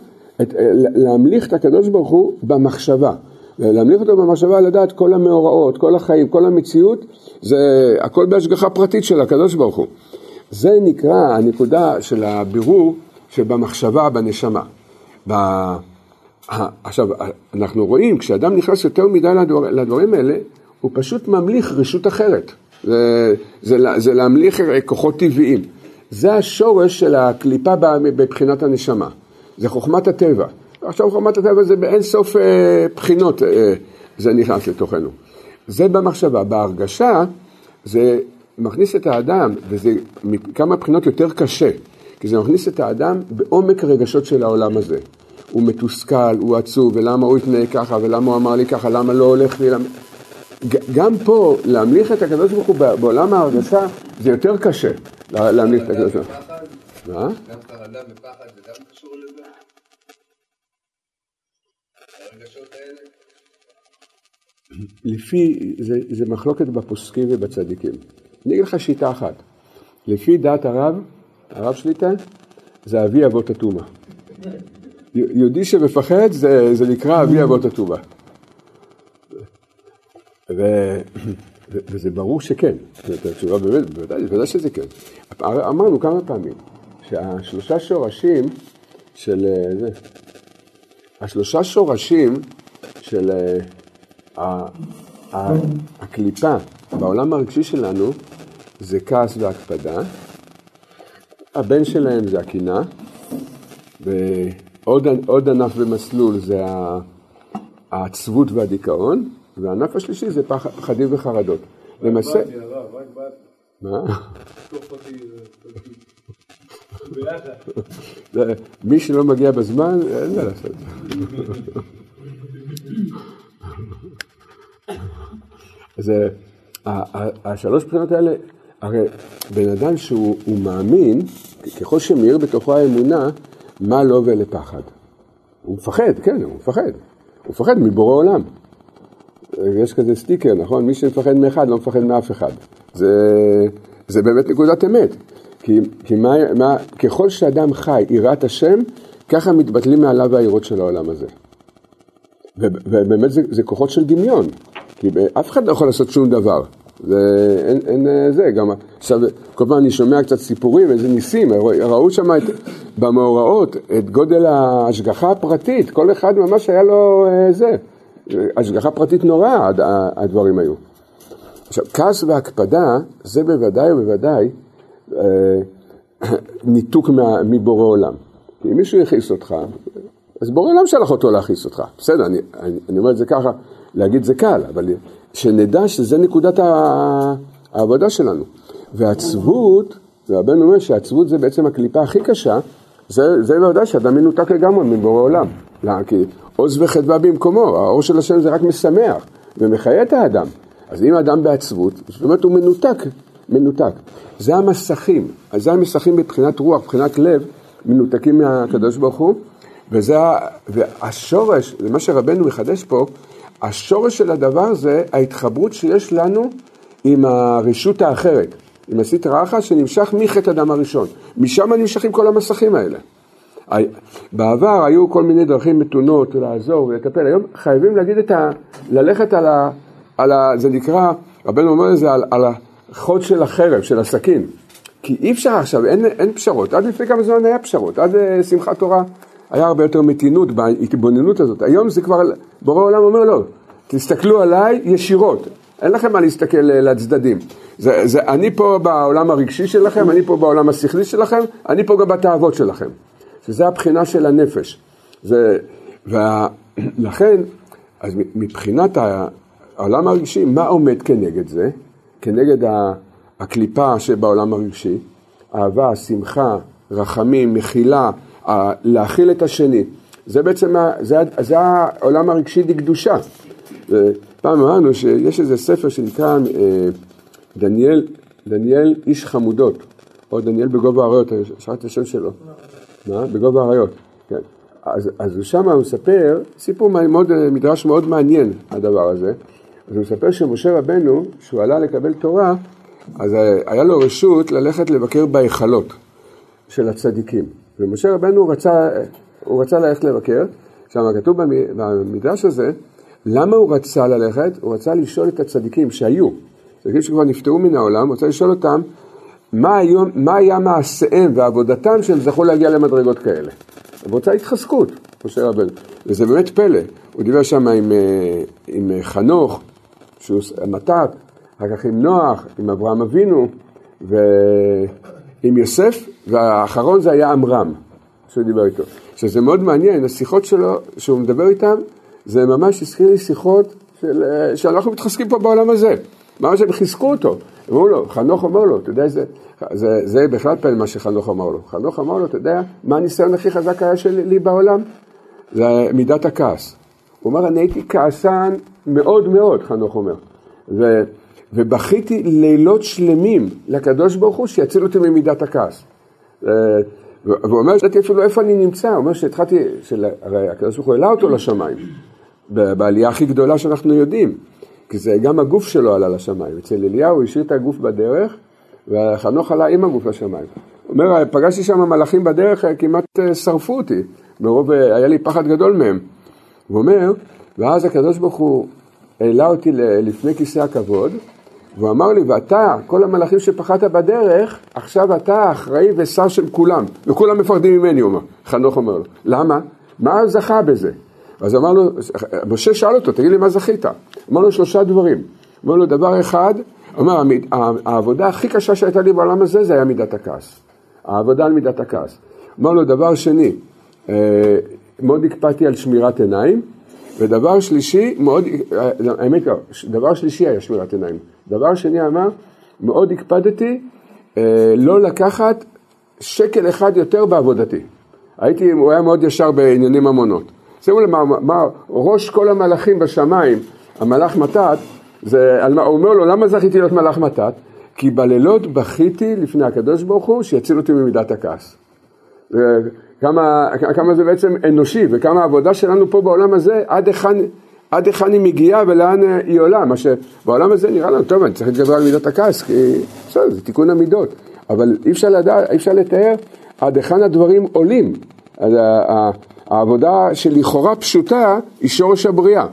את, אה, להמליך את הקדוש ברוך הוא במחשבה. להמליך אותו במחשבה לדעת כל המאורעות, כל החיים, כל המציאות, זה הכל בהשגחה פרטית של הקדוש ברוך הוא. זה נקרא הנקודה של הבירור שבמחשבה, בנשמה. ב... עכשיו, אנחנו רואים, כשאדם נכנס יותר מדי לדבר, לדברים האלה, הוא פשוט ממליך רשות אחרת. זה, זה, זה להמליך כוחות טבעיים. זה השורש של הקליפה בבחינת הנשמה. זה חוכמת הטבע. עכשיו חוכמת הטבע זה באין סוף אה, בחינות אה, זה נכנס לתוכנו. זה במחשבה. בהרגשה זה מכניס את האדם, וזה מכמה בחינות יותר קשה, כי זה מכניס את האדם בעומק הרגשות של העולם הזה. הוא מתוסכל, הוא עצוב, ולמה הוא התנהג ככה, ולמה הוא אמר לי ככה, למה לא הולך לי, למה... גם פה, להמליך את הקדוש ברוך הוא בעולם ההרגשה, זה יותר קשה להמליך את הקדוש ברוך הוא. מה? גם חרדה ופחד זה גם קשור לזה? לפי, זה, זה מחלוקת בפוסקים ובצדיקים. אני אגיד לך שיטה אחת. לפי דעת הרב, הרב שליטה, זה אבי אבות הטומאה. יהודי שמפחד זה, זה נקרא אבי אבות הטומאה. ו... וזה ברור שכן, זאת התשובה באמת, בוודאי שזה כן. אמרנו כמה פעמים שהשלושה שורשים של זה, השלושה שורשים של הקליפה בעולם הרגשי שלנו זה כעס והקפדה, הבן שלהם זה הקינה, ועוד ענף במסלול זה העצבות והדיכאון, והענף השלישי זה פחדים וחרדות. למעשה... מה? מי שלא מגיע בזמן, אין מה לעשות. אז השלוש בחינות האלה, הרי בן אדם שהוא מאמין, ככל שמאיר בתוכו האמונה, מה לא ולפחד. הוא מפחד, כן, הוא מפחד. הוא מפחד מבורא עולם. יש כזה סטיקר, נכון? מי שמפחד מאחד לא מפחד מאף אחד. זה, זה באמת נקודת אמת. כי, כי מה, מה, ככל שאדם חי יראת השם, ככה מתבטלים מעליו היראות של העולם הזה. ובאמת זה, זה כוחות של דמיון, כי אף אחד לא יכול לעשות שום דבר. זה, אין, אין אה, זה, גם עכשיו, כל פעם אני שומע קצת סיפורים, איזה ניסים, ראו שם במאורעות את גודל ההשגחה הפרטית, כל אחד ממש היה לו אה, זה, השגחה פרטית נוראה הדברים היו. עכשיו, כעס והקפדה זה בוודאי ובוודאי ניתוק מה, מבורא עולם. כי אם מישהו יכעיס אותך, אז בורא עולם שלח אותו להכעיס אותך. בסדר, אני, אני, אני אומר את זה ככה, להגיד זה קל, אבל שנדע שזה נקודת העבודה שלנו. והעצבות, והבן אומר שהעצבות זה בעצם הקליפה הכי קשה, זה, זה בוודאי שאדם מנותק לגמרי מבורא עולם. למה? כי עוז וחדווה במקומו, האור של השם זה רק משמח ומחיה את האדם. אז אם האדם בעצבות, זאת אומרת הוא מנותק, מנותק. זה המסכים, אז זה המסכים מבחינת רוח, מבחינת לב, מנותקים מהקדוש ברוך הוא, וזה, והשורש, זה מה שרבנו מחדש פה, השורש של הדבר זה ההתחברות שיש לנו עם הרשות האחרת, עם הסטרא אחא שנמשך מחטא הדם הראשון. משם נמשכים כל המסכים האלה. בעבר היו כל מיני דרכים מתונות לעזור ולטפל, היום חייבים להגיד את ה... ללכת על ה... על ה זה נקרא, רבנו אומר את זה על, על החוד של החרב, של הסכין. כי אי אפשר עכשיו, אין, אין פשרות. עד לפני כמה זמן היה פשרות, עד uh, שמחת תורה היה הרבה יותר מתינות בהתבוננות הזאת. היום זה כבר, בורא עולם אומר לא, תסתכלו עליי ישירות, אין לכם מה להסתכל uh, לצדדים. זה, זה, אני פה בעולם הרגשי שלכם, אני פה בעולם השכלי שלכם, אני פה גם בתאוות שלכם. שזה הבחינה של הנפש. זה, ולכן, אז מבחינת העולם הרגשי, מה עומד כנגד זה? כנגד הקליפה שבעולם הרגשי? אהבה, שמחה, רחמים, מחילה, להכיל את השני. זה בעצם, זה, זה העולם הרגשי דקדושה. פעם אמרנו שיש איזה ספר שנקרא אה, דניאל, דניאל איש חמודות, או דניאל בגובה האריות, שאלתי את השם שלו. מה? בגובה האריות, כן. אז, אז שם הוא מספר, סיפור מאוד, מדרש מאוד מעניין הדבר הזה, אז הוא מספר שמשה רבנו, כשהוא עלה לקבל תורה, אז היה לו רשות ללכת לבקר בהיכלות של הצדיקים. ומשה רבנו רצה, הוא רצה ללכת לבקר, שם כתוב במדרש הזה, למה הוא רצה ללכת? הוא רצה לשאול את הצדיקים שהיו, צדיקים שכבר נפטרו מן העולם, הוא רצה לשאול אותם מה, היום, מה היה מעשיהם ועבודתם שהם זכו להגיע למדרגות כאלה. הוא רוצה התחזקות, משה רבנו. וזה באמת פלא. הוא דיבר שם עם, אה, עם חנוך, שהוא מתת, אחר כך עם נוח, עם אברהם אבינו, ועם יוסף, והאחרון זה היה עמרם, שהוא דיבר איתו. שזה מאוד מעניין, השיחות שלו, שהוא מדבר איתם, זה ממש הזכיר לי שיחות של, אה, שאנחנו מתחזקים פה בעולם הזה. ממש הם חיזקו אותו. אמרו לו, חנוך אמר לו, אתה יודע, זה, זה, זה בכלל פלא מה שחנוך אמר לו. חנוך אמר לו, אתה יודע, מה הניסיון הכי חזק היה שלי בעולם? זה מידת הכעס. הוא אמר, אני הייתי כעסן מאוד מאוד, חנוך אומר. ו, ובכיתי לילות שלמים לקדוש ברוך הוא שיציל אותי ממידת הכעס. והוא אומר, שאלתי אפילו איפה אני נמצא, הוא אומר שהתחלתי, הרי הקדוש ברוך הוא העלה אותו לשמיים, בעלייה הכי גדולה שאנחנו יודעים. כי זה גם הגוף שלו עלה לשמיים. אצל אליהו השאיר את הגוף בדרך, וחנוך עלה עם הגוף לשמיים. הוא אומר, פגשתי שם מלאכים בדרך, כמעט אה, שרפו אותי, מרוב, אה, היה לי פחד גדול מהם. הוא אומר, ואז הקדוש ברוך הוא העלה אותי לפני כיסא הכבוד, והוא אמר לי, ואתה, כל המלאכים שפחדת בדרך, עכשיו אתה אחראי ושר של כולם, וכולם מפחדים ממני, הוא אומר, חנוך אומר לו. למה? מה זכה בזה? אז אמר לו, משה שאל אותו, תגיד לי מה זכית? אמר לו שלושה דברים. אמר לו, דבר אחד, אמר, העבודה הכי קשה שהייתה לי בעולם הזה, זה היה מידת הכעס. העבודה על מידת הכעס. אמר לו, דבר שני, אה, מאוד הקפדתי על שמירת עיניים, ודבר שלישי, מאוד, אה, האמת לא, דבר שלישי היה שמירת עיניים. דבר שני אמר, מאוד הקפדתי אה, לא לקחת שקל אחד יותר בעבודתי. הייתי, הוא היה מאוד ישר בענייני ממונות. שימו לב מה, ראש כל המלאכים בשמיים, המלאך מתת, זה, הוא אומר לו, למה זכיתי להיות מלאך מתת? כי בלילות בכיתי לפני הקדוש ברוך הוא שיציל אותי ממידת הכעס. כמה, כמה זה בעצם אנושי וכמה העבודה שלנו פה בעולם הזה עד היכן, עד היכן היא מגיעה ולאן היא עולה, מה שבעולם הזה נראה לנו, טוב אני צריך להתגבר על מידות הכעס כי בסדר זה תיקון המידות, אבל אי אפשר לדעת, אי אפשר לתאר עד היכן הדברים עולים, העבודה שלכאורה פשוטה היא שורש הבריאה,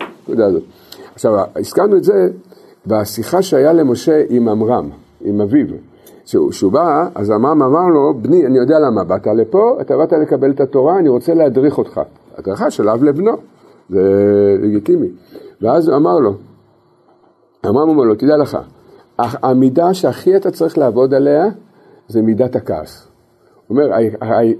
עכשיו הזכרנו את זה בשיחה שהיה למשה עם עמרם, עם אביו כשהוא בא, אז עמרם אמר לו, בני, אני יודע למה באת לפה, אתה באת לקבל את התורה, אני רוצה להדריך אותך. הדרכה של אב לבנו, זה לגיטימי. ואז הוא אמר לו, עמרם אומר לו, תדע לך, המידה שהכי אתה צריך לעבוד עליה, זה מידת הכעס. הוא אומר,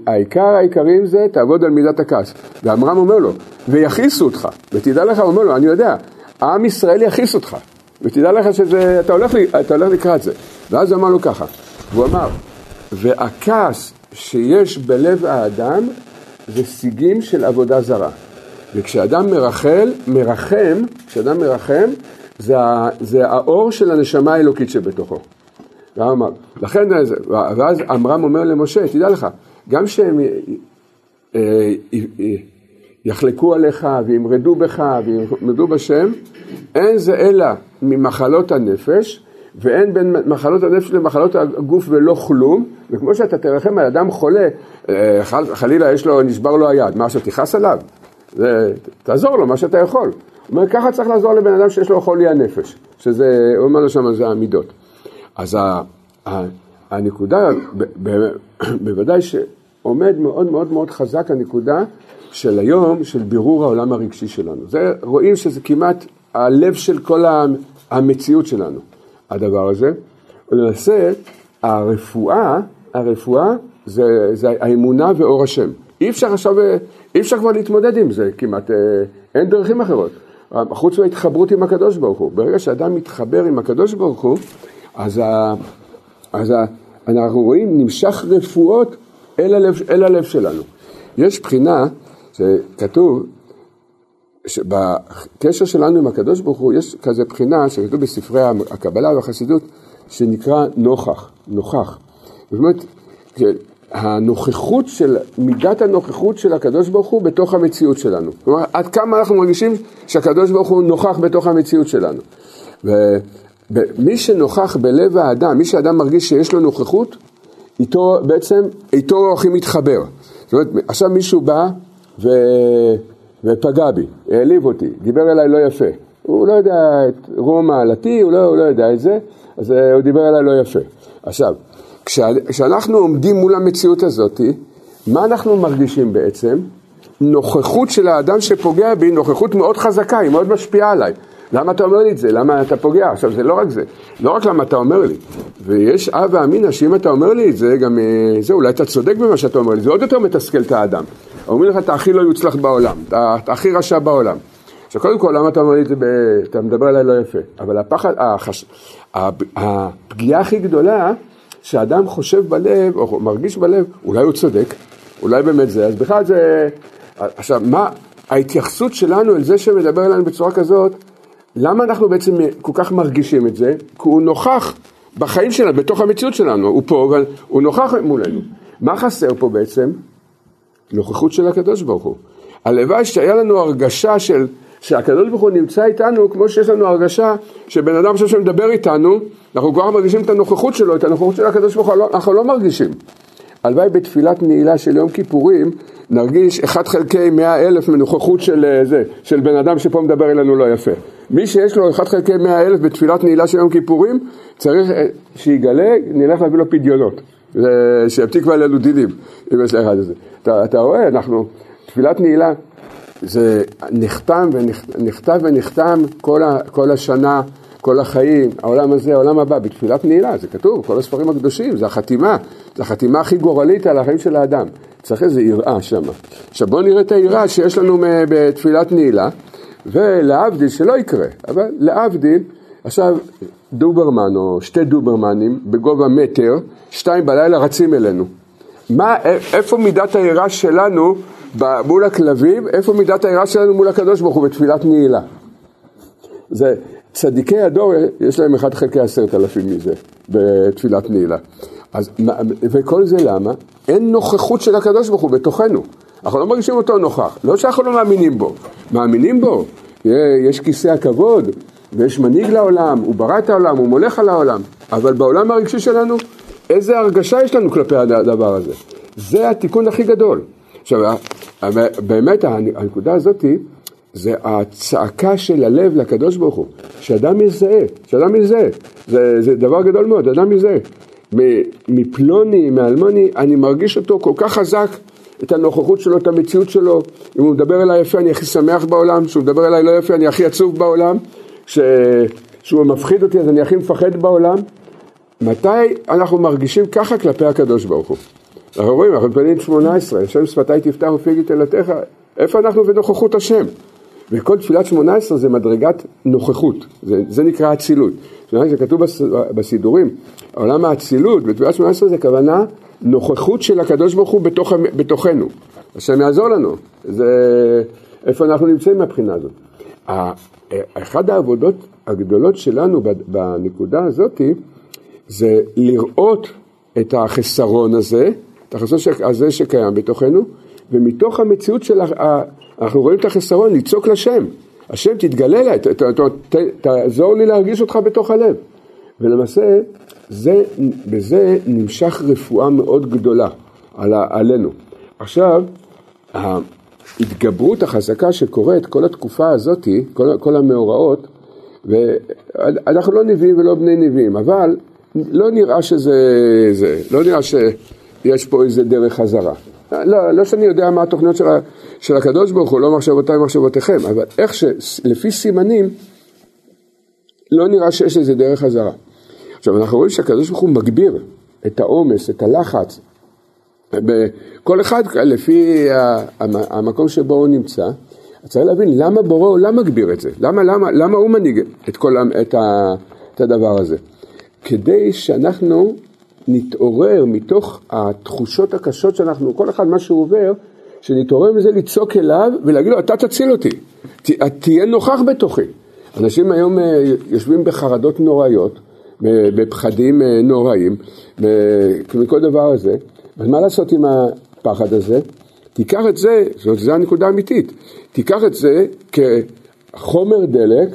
העיקר העיקרים זה, תעבוד על מידת הכעס. ועמרם אומר לו, ויכעיסו אותך. ותדע לך, הוא אומר לו, אני יודע, עם ישראל יכעיס אותך. ותדע לך שאתה הולך, הולך לקראת זה. ואז הוא אמר לו ככה, הוא אמר, והכעס שיש בלב האדם זה סיגים של עבודה זרה. וכשאדם מרחל, מרחם, כשאדם מרחם, זה, זה האור של הנשמה האלוקית שבתוכו. ואמר, לכן, ואז עמרם אומר למשה, תדע לך, גם שהם אה, אה, יחלקו עליך וימרדו בך וימרדו בשם, אין זה אלא ממחלות הנפש, ואין בין מחלות הנפש למחלות הגוף ולא כלום, וכמו שאתה תרחם על אדם חולה, אה, חלילה יש לו, נשבר לו היד, מה, שתכעס עליו? זה, תעזור לו מה שאתה יכול. הוא אומר, ככה צריך לעזור לבן אדם שיש לו חולי הנפש, שזה, הוא אומר לו שם, זה המידות. אז ה, ה, הנקודה, ב, ב, בוודאי שעומד מאוד מאוד מאוד חזק הנקודה של היום, של בירור העולם הרגשי שלנו. זה, רואים שזה כמעט הלב של כל המציאות שלנו, הדבר הזה. ולמעשה, הרפואה, הרפואה זה, זה האמונה ואור השם. אי אפשר עכשיו, אי אפשר כבר להתמודד עם זה כמעט, אה, אין דרכים אחרות. חוץ מההתחברות עם הקדוש ברוך הוא. ברגע שאדם מתחבר עם הקדוש ברוך הוא, אז, ה, אז ה, אנחנו רואים נמשך רפואות אל הלב, אל הלב שלנו. יש בחינה שכתוב שבקשר שלנו עם הקדוש ברוך הוא יש כזה בחינה שכתוב בספרי הקבלה והחסידות שנקרא נוכח, נוכח. זאת אומרת, הנוכחות של, מידת הנוכחות של הקדוש ברוך הוא בתוך המציאות שלנו. כלומר, עד כמה אנחנו מרגישים שהקדוש ברוך הוא נוכח בתוך המציאות שלנו. ומי שנוכח בלב האדם, מי שאדם מרגיש שיש לו נוכחות, איתו בעצם, איתו הולכים להתחבר. זאת אומרת, עכשיו מישהו בא ו... ופגע בי, העליב אותי, דיבר אליי לא יפה. הוא לא יודע את רום מעלתי, הוא לא, הוא לא יודע את זה, אז אה, הוא דיבר אליי לא יפה. עכשיו, כשאנחנו עומדים מול המציאות הזאת, מה אנחנו מרגישים בעצם? נוכחות של האדם שפוגע בי, נוכחות מאוד חזקה, היא מאוד משפיעה עליי. למה אתה אומר לי את זה? למה אתה פוגע? עכשיו זה לא רק זה, לא רק למה אתה אומר לי. ויש אב ואמינא שאם אתה אומר לי את זה, גם אה, זה, אולי אתה צודק במה שאתה אומר לי, זה עוד יותר מתסכל את האדם. אומרים לך, אתה הכי לא יוצלח בעולם, אתה הכי רשע בעולם. עכשיו קודם כל, למה אתה אומר לי את זה, ב... אתה מדבר עליי לא יפה, אבל הפחד, החש... הפגיעה הכי גדולה, שאדם חושב בלב, או מרגיש בלב, אולי הוא צודק, אולי באמת זה, אז בכלל זה... עכשיו, מה ההתייחסות שלנו אל זה שמדבר אלינו בצורה כזאת, למה אנחנו בעצם כל כך מרגישים את זה? כי הוא נוכח בחיים שלנו, בתוך המציאות שלנו, הוא פה, אבל הוא נוכח מולנו. מה חסר פה בעצם? נוכחות של הקדוש ברוך הוא. הלוואי שהיה לנו הרגשה של, שהקדוש ברוך הוא נמצא איתנו, כמו שיש לנו הרגשה שבן אדם חושב שמדבר איתנו, אנחנו כבר מרגישים את הנוכחות שלו, את הנוכחות של הקדוש ברוך הוא, אנחנו לא מרגישים. הלוואי בתפילת נעילה של יום כיפורים, נרגיש אחד חלקי מאה אלף מנוכחות של אה, זה, של בן אדם שפה מדבר אלינו לא יפה. מי שיש לו אחד חלקי מאה אלף בתפילת נעילה של יום כיפורים, צריך אה, שיגלה, נלך להביא לו פדיונות. שיבטיק עלינו דינים, אם יש לאחד הזה. אתה, אתה רואה, אנחנו, תפילת נעילה, זה נחתם ונכתב ונחתם כל, ה, כל השנה, כל החיים, העולם הזה, העולם הבא, בתפילת נעילה, זה כתוב, כל הספרים הקדושים, זה החתימה, זה החתימה הכי גורלית על החיים של האדם. צריך איזו יראה שם. עכשיו בואו נראה את היראה שיש לנו בתפילת נעילה, ולהבדיל, שלא יקרה, אבל להבדיל, עכשיו דוברמן או שתי דוברמנים בגובה מטר, שתיים בלילה רצים אלינו. מה, איפה מידת היראה שלנו מול הכלבים, איפה מידת היראה שלנו מול הקדוש ברוך הוא בתפילת נעילה? זה, צדיקי הדור, יש להם אחד חלקי עשרת אלפים מזה, בתפילת נעילה. אז, וכל זה למה? אין נוכחות של הקדוש ברוך הוא בתוכנו. אנחנו לא מרגישים אותו נוכח. לא שאנחנו לא מאמינים בו, מאמינים בו. יש כיסא הכבוד, ויש מנהיג לעולם, הוא ברא את העולם, הוא מולך על העולם. אבל בעולם הרגשי שלנו, איזה הרגשה יש לנו כלפי הדבר הזה? זה התיקון הכי גדול. עכשיו, באמת הנקודה הזאתי, זה הצעקה של הלב לקדוש ברוך הוא, שאדם יזהה, שאדם יזהה, זה, זה דבר גדול מאוד, אדם יזהה. מפלוני, מאלמוני, אני מרגיש אותו כל כך חזק, את הנוכחות שלו, את המציאות שלו. אם הוא מדבר אליי יפה, אני הכי שמח בעולם, כשהוא מדבר אליי לא יפה, אני הכי עצוב בעולם, כשהוא מפחיד אותי, אז אני הכי מפחד בעולם. מתי אנחנו מרגישים ככה כלפי הקדוש ברוך הוא? אנחנו רואים, אנחנו בפנים 18, השם שפתיי תפתח ופיגי תלתך, איפה אנחנו בנוכחות השם? וכל תפילת 18 זה מדרגת נוכחות, זה, זה נקרא אצילות. זה כתוב בסידורים, עולם האצילות בתפילת 18 זה כוונה נוכחות של הקדוש ברוך הוא בתוך, בתוכנו. השם יעזור לנו, זה איפה אנחנו נמצאים מהבחינה הזאת. אחת העבודות הגדולות שלנו בנקודה הזאת זה לראות את החסרון הזה, את החסרון הזה שקיים בתוכנו, ומתוך המציאות של, אנחנו רואים את החסרון, לצעוק לשם, השם תתגלה אליי, תעזור לי להרגיש אותך בתוך הלב. ולמעשה, זה, בזה נמשך רפואה מאוד גדולה על, עלינו. עכשיו, ההתגברות החזקה שקורית כל התקופה הזאת, כל, כל המאורעות, ואנחנו לא נביאים ולא בני נביאים, אבל לא נראה שזה, זה, לא נראה שיש פה איזה דרך חזרה. לא, לא שאני יודע מה התוכניות של, של הקדוש ברוך הוא, לא מחשבותיי מחשבותיכם, אבל איך שלפי סימנים, לא נראה שיש איזה דרך חזרה. עכשיו אנחנו רואים שהקדוש ברוך הוא מגביר את העומס, את הלחץ, כל אחד לפי המקום שבו הוא נמצא, צריך להבין למה בורא עולם מגביר את זה, למה, למה, למה הוא מנהיג את, כל, את, ה, את הדבר הזה. כדי שאנחנו נתעורר מתוך התחושות הקשות שאנחנו, כל אחד מה שהוא עובר, שנתעורר מזה לצעוק אליו ולהגיד לו אתה תציל אותי, ת, תהיה נוכח בתוכי. אנשים היום אה, יושבים בחרדות נוראיות, בפחדים אה, נוראים, מכל דבר הזה, אז מה לעשות עם הפחד הזה? תיקח את זה, זו הנקודה האמיתית, תיקח את זה כחומר דלק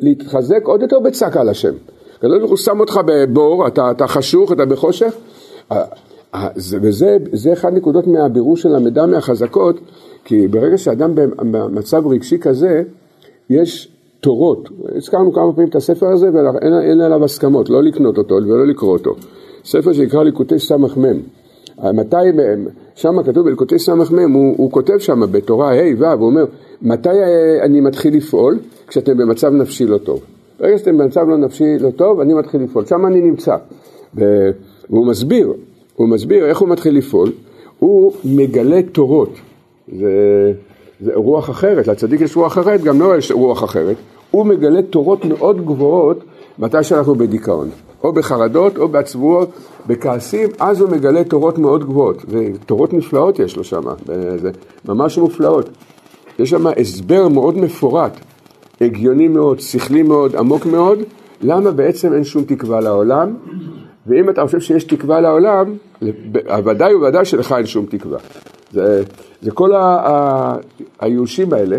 להתחזק עוד יותר בצעקה לשם. הקדוש ברוך הוא שם אותך בבור, אתה, אתה חשוך, אתה בחושך, וזה אחד נקודות מהבירור של המידע מהחזקות, כי ברגע שאדם במצב רגשי כזה, יש תורות, הזכרנו כמה פעמים את הספר הזה ואין עליו הסכמות, לא לקנות אותו ולא לקרוא אותו. ספר שנקרא ליקוטי סמ"ם. מתי, שם כתוב בליקוטי סמ"ם, הוא, הוא כותב שם בתורה ה' ו', הוא אומר, מתי אני מתחיל לפעול? כשאתם במצב נפשי לא טוב. ברגע שאתם במצב לא נפשי לא טוב, אני מתחיל לפעול, שם אני נמצא. והוא מסביר, הוא מסביר איך הוא מתחיל לפעול, הוא מגלה תורות. זה, זה רוח אחרת, לצדיק יש רוח אחרת, גם לא יש רוח אחרת. הוא מגלה תורות מאוד גבוהות מתי שאנחנו בדיכאון. או בחרדות, או בעצבויות, בכעסים, אז הוא מגלה תורות מאוד גבוהות. ותורות נפלאות יש לו שם, זה ממש מופלאות. יש שם הסבר מאוד מפורט הגיוני מאוד, שכלי מאוד, עמוק מאוד, למה בעצם אין שום תקווה לעולם, ואם אתה חושב שיש תקווה לעולם, ודאי וודאי שלך אין שום תקווה. זה, זה כל הייאושים האלה,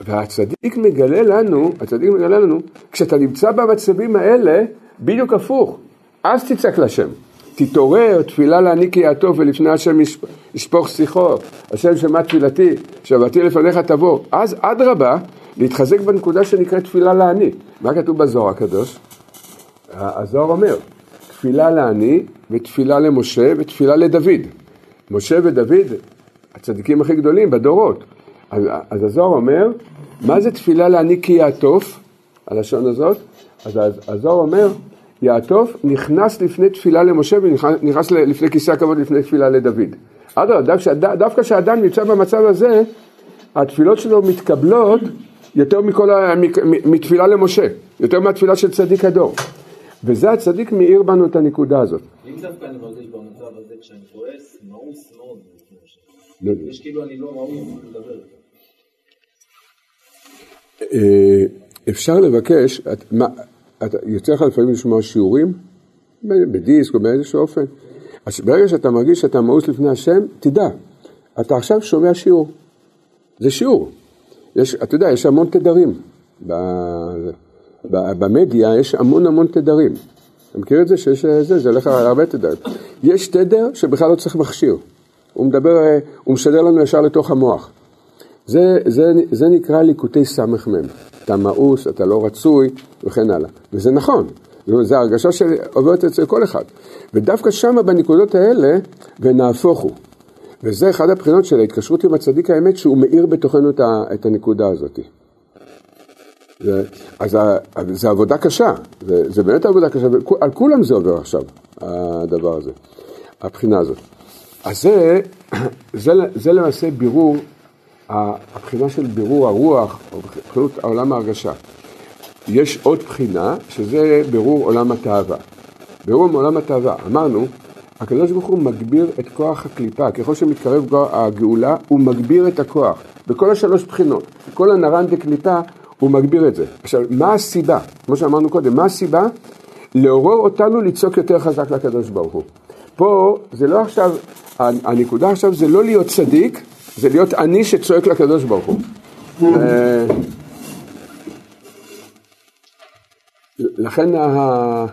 והצדיק מגלה לנו, הצדיק מגלה לנו, כשאתה נמצא במצבים האלה, בדיוק הפוך, אז תצעק לשם. תתעורר, תפילה להעניק כי הטוב ולפני השם ישפוך שיחו, השם שמע תפילתי, שבתי לפניך תבוא. אז אדרבה, להתחזק בנקודה שנקראת תפילה לעני. מה כתוב בזוהר הקדוש? הזוהר אומר, תפילה לעני ותפילה למשה ותפילה לדוד. משה ודוד, הצדיקים הכי גדולים בדורות. אז, אז הזוהר אומר, מה זה תפילה לעני כי יעטוף, הלשון הזאת? אז הזוהר אומר, יעטוף נכנס לפני תפילה למשה ונכנס לפני כיסא הכבוד לפני תפילה לדוד. אדרבה, דווקא כשאדם נמצא במצב הזה, התפילות שלו מתקבלות יותר מכל ה... מתפילה למשה, יותר מהתפילה של צדיק הדור. וזה הצדיק מאיר בנו את הנקודה הזאת. אם דווקא אני מרגיש במצב הזה כשאני כועס, מאוס מאוד. לא כאילו אני לא ראוי לדבר. אה, אפשר לבקש, את, מה, את, יוצא לך לפעמים לשמוע שיעורים, בדיסק או באיזשהו אופן, אז ברגע שאתה מרגיש שאתה מאוס לפני השם, תדע, אתה עכשיו שומע שיעור, זה שיעור. יש, אתה יודע, יש המון תדרים. ב, ב, במדיה יש המון המון תדרים. אתה מכיר את זה? שיש זה, זה הולך על הרבה תדרים. יש תדר שבכלל לא צריך מכשיר. הוא מדבר, הוא משדר לנו ישר לתוך המוח. זה, זה, זה נקרא ליקוטי סמ"ם. אתה מאוס, אתה לא רצוי, וכן הלאה. וזה נכון, זו הרגשה שעוברת אצל כל אחד. ודווקא שמה בנקודות האלה, ונהפוך הוא. וזה אחד הבחינות של ההתקשרות עם הצדיק האמת, שהוא מאיר בתוכנו את הנקודה הזאת. זה, אז זה עבודה קשה, זה, זה באמת עבודה קשה, על כולם זה עובר עכשיו, הדבר הזה, הבחינה הזאת. אז זה, זה, זה למעשה בירור, הבחינה של בירור הרוח, או בחינות העולם ההרגשה. יש עוד בחינה, שזה בירור עולם התאווה. בירור עולם התאווה, אמרנו, הקדוש ברוך הוא מגביר את כוח הקליפה, ככל שמתקרב הגאולה, הוא מגביר את הכוח, בכל השלוש בחינות, כל הנרן דקליפה, הוא מגביר את זה. עכשיו, מה הסיבה? כמו שאמרנו קודם, מה הסיבה? לעורר אותנו לצעוק יותר חזק לקדוש ברוך הוא. פה זה לא עכשיו, הנקודה עכשיו זה לא להיות צדיק, זה להיות אני שצועק לקדוש ברוך הוא. אה, לכן, ה...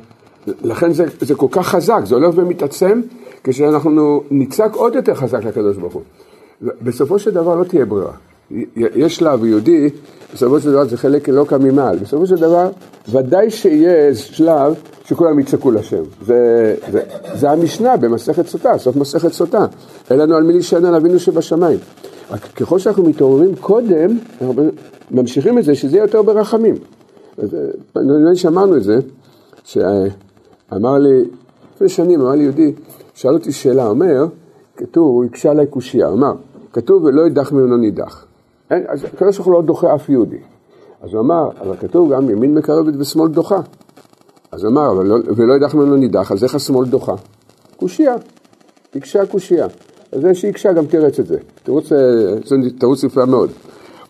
לכן זה, זה כל כך חזק, זה הולך ומתעצם כשאנחנו נצעק עוד יותר חזק לקדוש ברוך הוא. בסופו של דבר לא תהיה ברירה. יש שלב יהודי, בסופו של דבר זה חלק אלוקא ממעל. בסופו של דבר, ודאי שיהיה שלב שכולם יצעקו לשם. זה, זה, זה המשנה במסכת סוטה, סוף מסכת סוטה. אין לנו על מי להישען על אבינו שבשמיים. רק ככל שאנחנו מתעוררים קודם, אנחנו ממשיכים את זה, שזה יהיה יותר ברחמים. נדמה לי שאמרנו את זה, שאמר לי, לפני שנים אמר לי יהודי, שאל אותי שאלה, אומר, כתוב, הוא הקשה עליי קושייה, אמר, כתוב ולא ידח ממנו נידח. אז הקדוש ברוך הוא לא דוחה אף יהודי. אז הוא אמר, אבל כתוב גם ימין מקרבת ושמאל דוחה. אז הוא אמר, אבל לא, ולא ידח ממנו נידח, אז איך השמאל דוחה? קושייה, הקשה קושייה. אז זה שהקשה גם תרץ את זה. תירוץ, אה, תירוץ יפה מאוד.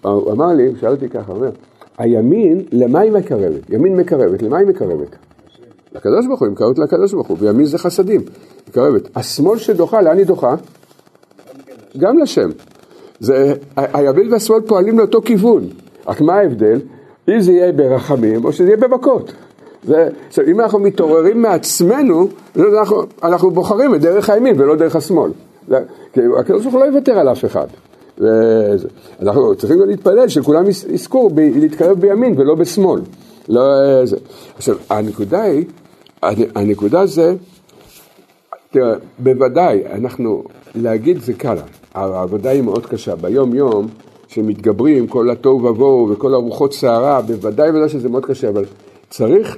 הוא אמר לי, הוא שאל אותי ככה, הוא אומר, הימין, למה היא מקרבת? ימין מקרבת, למה היא מקרבת? לקדוש ברוך הוא, היא מקרבת לקדוש ברוך הוא, וימין זה חסדים, מקרבת. השמאל שדוחה, לאן היא דוחה? גם לשם. זה, הימין והשמאל פועלים לאותו כיוון, רק מה ההבדל? אם זה יהיה ברחמים או שזה יהיה במכות. זה, עכשיו, אם אנחנו מתעוררים מעצמנו, אנחנו, אנחנו בוחרים את דרך הימין ולא דרך השמאל. הקדוש ברוך הוא לא יוותר על אף אחד. אנחנו צריכים גם להתפלל שכולם יזכו ב- להתקרב בימין ולא בשמאל. לא, זה. עכשיו, הנקודה היא, הנקודה זה, תראה, בוודאי, אנחנו, להגיד זה קל, העבודה היא מאוד קשה. ביום יום, שמתגברים, כל התוהו ובוהו וכל הרוחות סערה, בוודאי ובוודאי שזה מאוד קשה, אבל צריך,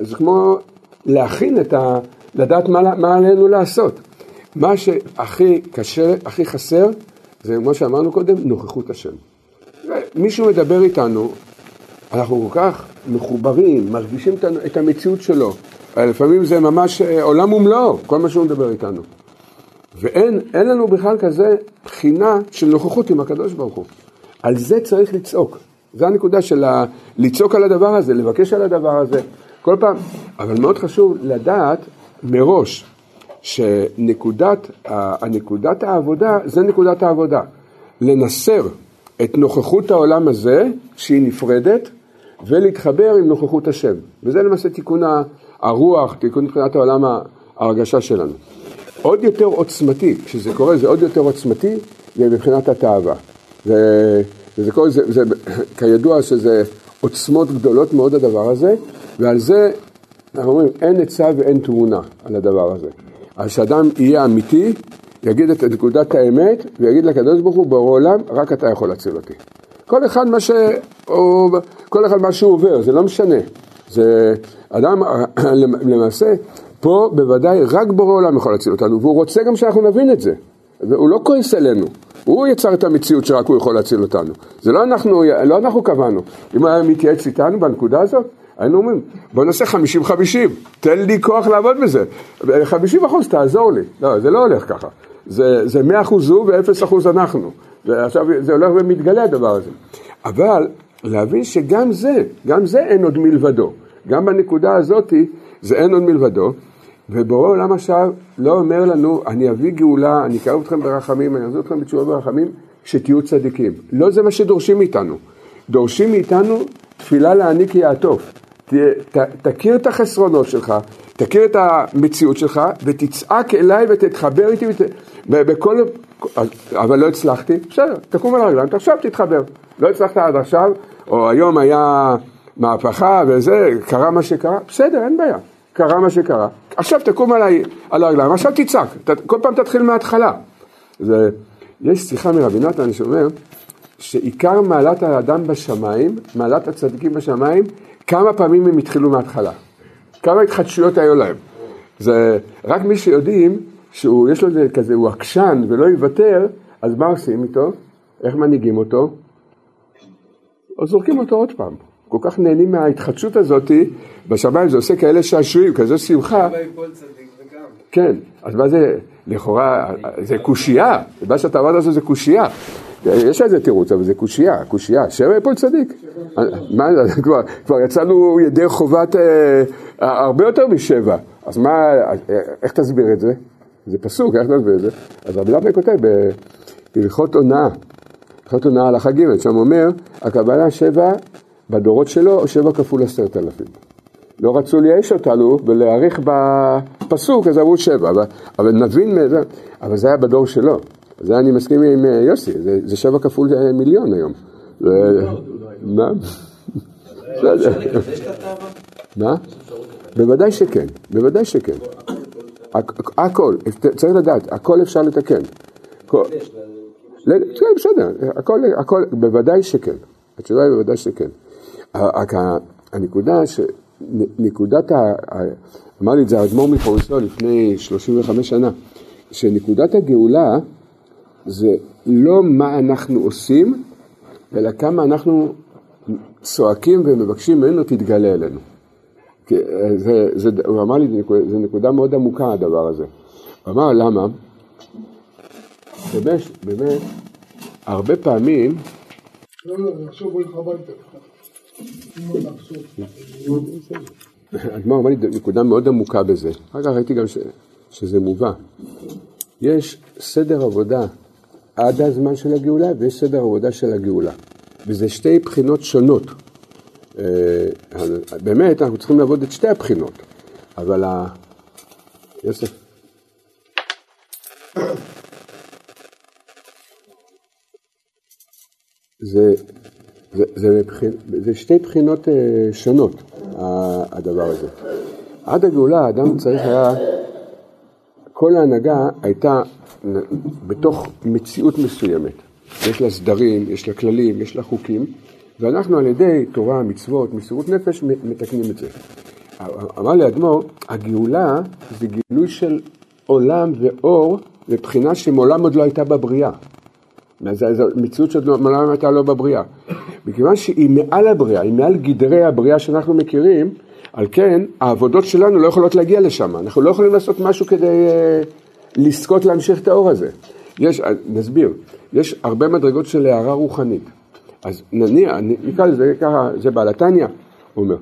זה כמו להכין את ה... לדעת מה, מה עלינו לעשות. מה שהכי קשה, הכי חסר, זה מה שאמרנו קודם, נוכחות השם. מישהו מדבר איתנו, אנחנו כל כך מחוברים, מרגישים את המציאות שלו. לפעמים זה ממש אה, עולם ומלואו, כל מה שהוא מדבר איתנו. ואין לנו בכלל כזה בחינה של נוכחות עם הקדוש ברוך הוא. על זה צריך לצעוק. זו הנקודה של ה... לצעוק על הדבר הזה, לבקש על הדבר הזה, כל פעם. אבל מאוד חשוב לדעת מראש שנקודת הנקודת העבודה זה נקודת העבודה. לנסר את נוכחות העולם הזה, שהיא נפרדת, ולהתחבר עם נוכחות השם. וזה למעשה תיקון הרוח, תיקון מבחינת העולם ההרגשה שלנו. עוד יותר עוצמתי, כשזה קורה זה עוד יותר עוצמתי, זה מבחינת התאווה. זה, וזה קורה, זה, זה, כידוע שזה עוצמות גדולות מאוד הדבר הזה, ועל זה אנחנו אומרים אין עצה ואין תמונה על הדבר הזה. אז שאדם יהיה אמיתי, יגיד את נקודת האמת, ויגיד לקדוש ברוך הוא, ברור עולם, רק אתה יכול להציל אותי. כל אחד מה. כל אחד מה שהוא עובר, זה לא משנה. זה אדם, למעשה, פה בוודאי רק בורא עולם יכול להציל אותנו, והוא רוצה גם שאנחנו נבין את זה. והוא לא כועס עלינו, הוא יצר את המציאות שרק הוא יכול להציל אותנו. זה לא אנחנו, לא אנחנו קבענו. אם היה מתייעץ איתנו בנקודה הזאת, היינו אומרים, בוא נעשה 50-50, תן לי כוח לעבוד בזה. 50 אחוז תעזור לי. לא, זה לא הולך ככה. זה, 100 אחוז הוא ו-0 אחוז אנחנו. ועכשיו זה הולך ומתגלה הדבר הזה. אבל להבין שגם זה, גם זה אין עוד מלבדו. גם בנקודה הזאתי זה אין עוד מלבדו. ובורא עולם עכשיו לא אומר לנו, אני אביא גאולה, אני אקרב אתכם ברחמים, אני אעזור אתכם בתשובה ברחמים, שתהיו צדיקים. לא זה מה שדורשים מאיתנו. דורשים מאיתנו תפילה להעניק יעטוף. תכיר את החסרונות שלך, תכיר את המציאות שלך, ותצעק אליי ותתחבר איתי, ות... בכל... אבל לא הצלחתי, בסדר, תקום על הרגליים, עכשיו תתחבר. לא הצלחת עד עכשיו, או היום היה מהפכה וזה, קרה מה שקרה, בסדר, אין בעיה. קרה מה שקרה, עכשיו תקום עליי, על הרגליים, עכשיו תצעק, ת, כל פעם תתחיל מההתחלה. זה, יש שיחה מרבי נתן שאומר שעיקר מעלת האדם בשמיים, מעלת הצדיקים בשמיים, כמה פעמים הם התחילו מההתחלה, כמה התחדשויות היו להם. זה רק מי שיודעים שיש לו איזה כזה, הוא עקשן ולא יוותר, אז מה עושים איתו? איך מנהיגים אותו? או זורקים אותו עוד פעם. כל כך נהנים מההתחדשות הזאת בשמיים, זה עושה כאלה שעשועים, כזו שמחה. כן, אז מה זה, לכאורה, זה קושייה, מה שאתה אמרת זה קושייה. יש לזה תירוץ, אבל זה קושייה, קושייה, שבע יפול צדיק. מה, כבר, כבר יצאנו ידי חובת אה, הרבה יותר משבע, אז מה, איך תסביר את זה? זה פסוק, איך תסביר את זה? אז רבי נתן כותב בהלכות הונאה, הלכות הונאה הלכה ג', שם אומר, הקבלה שבע בדורות שלו, או שבע כפול עשרת אלפים. לא רצו לייאש אותנו ולהעריך בפסוק, אז אמרו שבע, אבל, אבל נבין, אבל זה היה בדור שלו. זה אני מסכים עם אה, יוסי, זה, זה שבע כפול אה, מיליון היום. מה? מה? בוודאי שכן, בוודאי שכן. הכל, צריך לדעת, הכל אפשר לתקן. כן, בסדר, הכל, בוודאי שכן. התשובה היא בוודאי שכן. הנקודה, ש... נקודת ה... אמר לי את זה האדמו"ר מפורסו לפני 35 שנה, שנקודת הגאולה זה לא מה אנחנו עושים, אלא כמה אנחנו צועקים ומבקשים ממנו תתגלה אלינו. זה, זה, הוא אמר לי, זו נקודה מאוד עמוקה הדבר הזה. הוא אמר למה? באמת, באמת, הרבה פעמים... לא, לא, עכשיו הולך הביתה. הגמר אמר לי נקודה מאוד עמוקה בזה, אחר כך ראיתי גם שזה מובא. יש סדר עבודה עד הזמן של הגאולה ויש סדר עבודה של הגאולה. וזה שתי בחינות שונות. אה, באמת, אנחנו צריכים לעבוד את שתי הבחינות, אבל ה... יוסף. זה זה, זה, זה שתי בחינות אה, שונות, הדבר הזה. עד הגאולה האדם צריך היה, כל ההנהגה הייתה בתוך מציאות מסוימת. יש לה סדרים, יש לה כללים, יש לה חוקים, ואנחנו על ידי תורה, מצוות, מסירות נפש, מתקנים את זה. אמר לי אדמו"ר, הגאולה זה גילוי של עולם ואור מבחינה שמעולם עוד לא הייתה בבריאה. זו מציאות שעוד מעולם הייתה לא בבריאה. מכיוון שהיא מעל הבריאה, היא מעל גדרי הבריאה שאנחנו מכירים, על כן העבודות שלנו לא יכולות להגיע לשם, אנחנו לא יכולים לעשות משהו כדי uh, לזכות להמשיך את האור הזה. יש, אה, נסביר, יש הרבה מדרגות של הערה רוחנית. אז נניח, נקרא לזה ככה, זה בעל התניא, הוא אומר,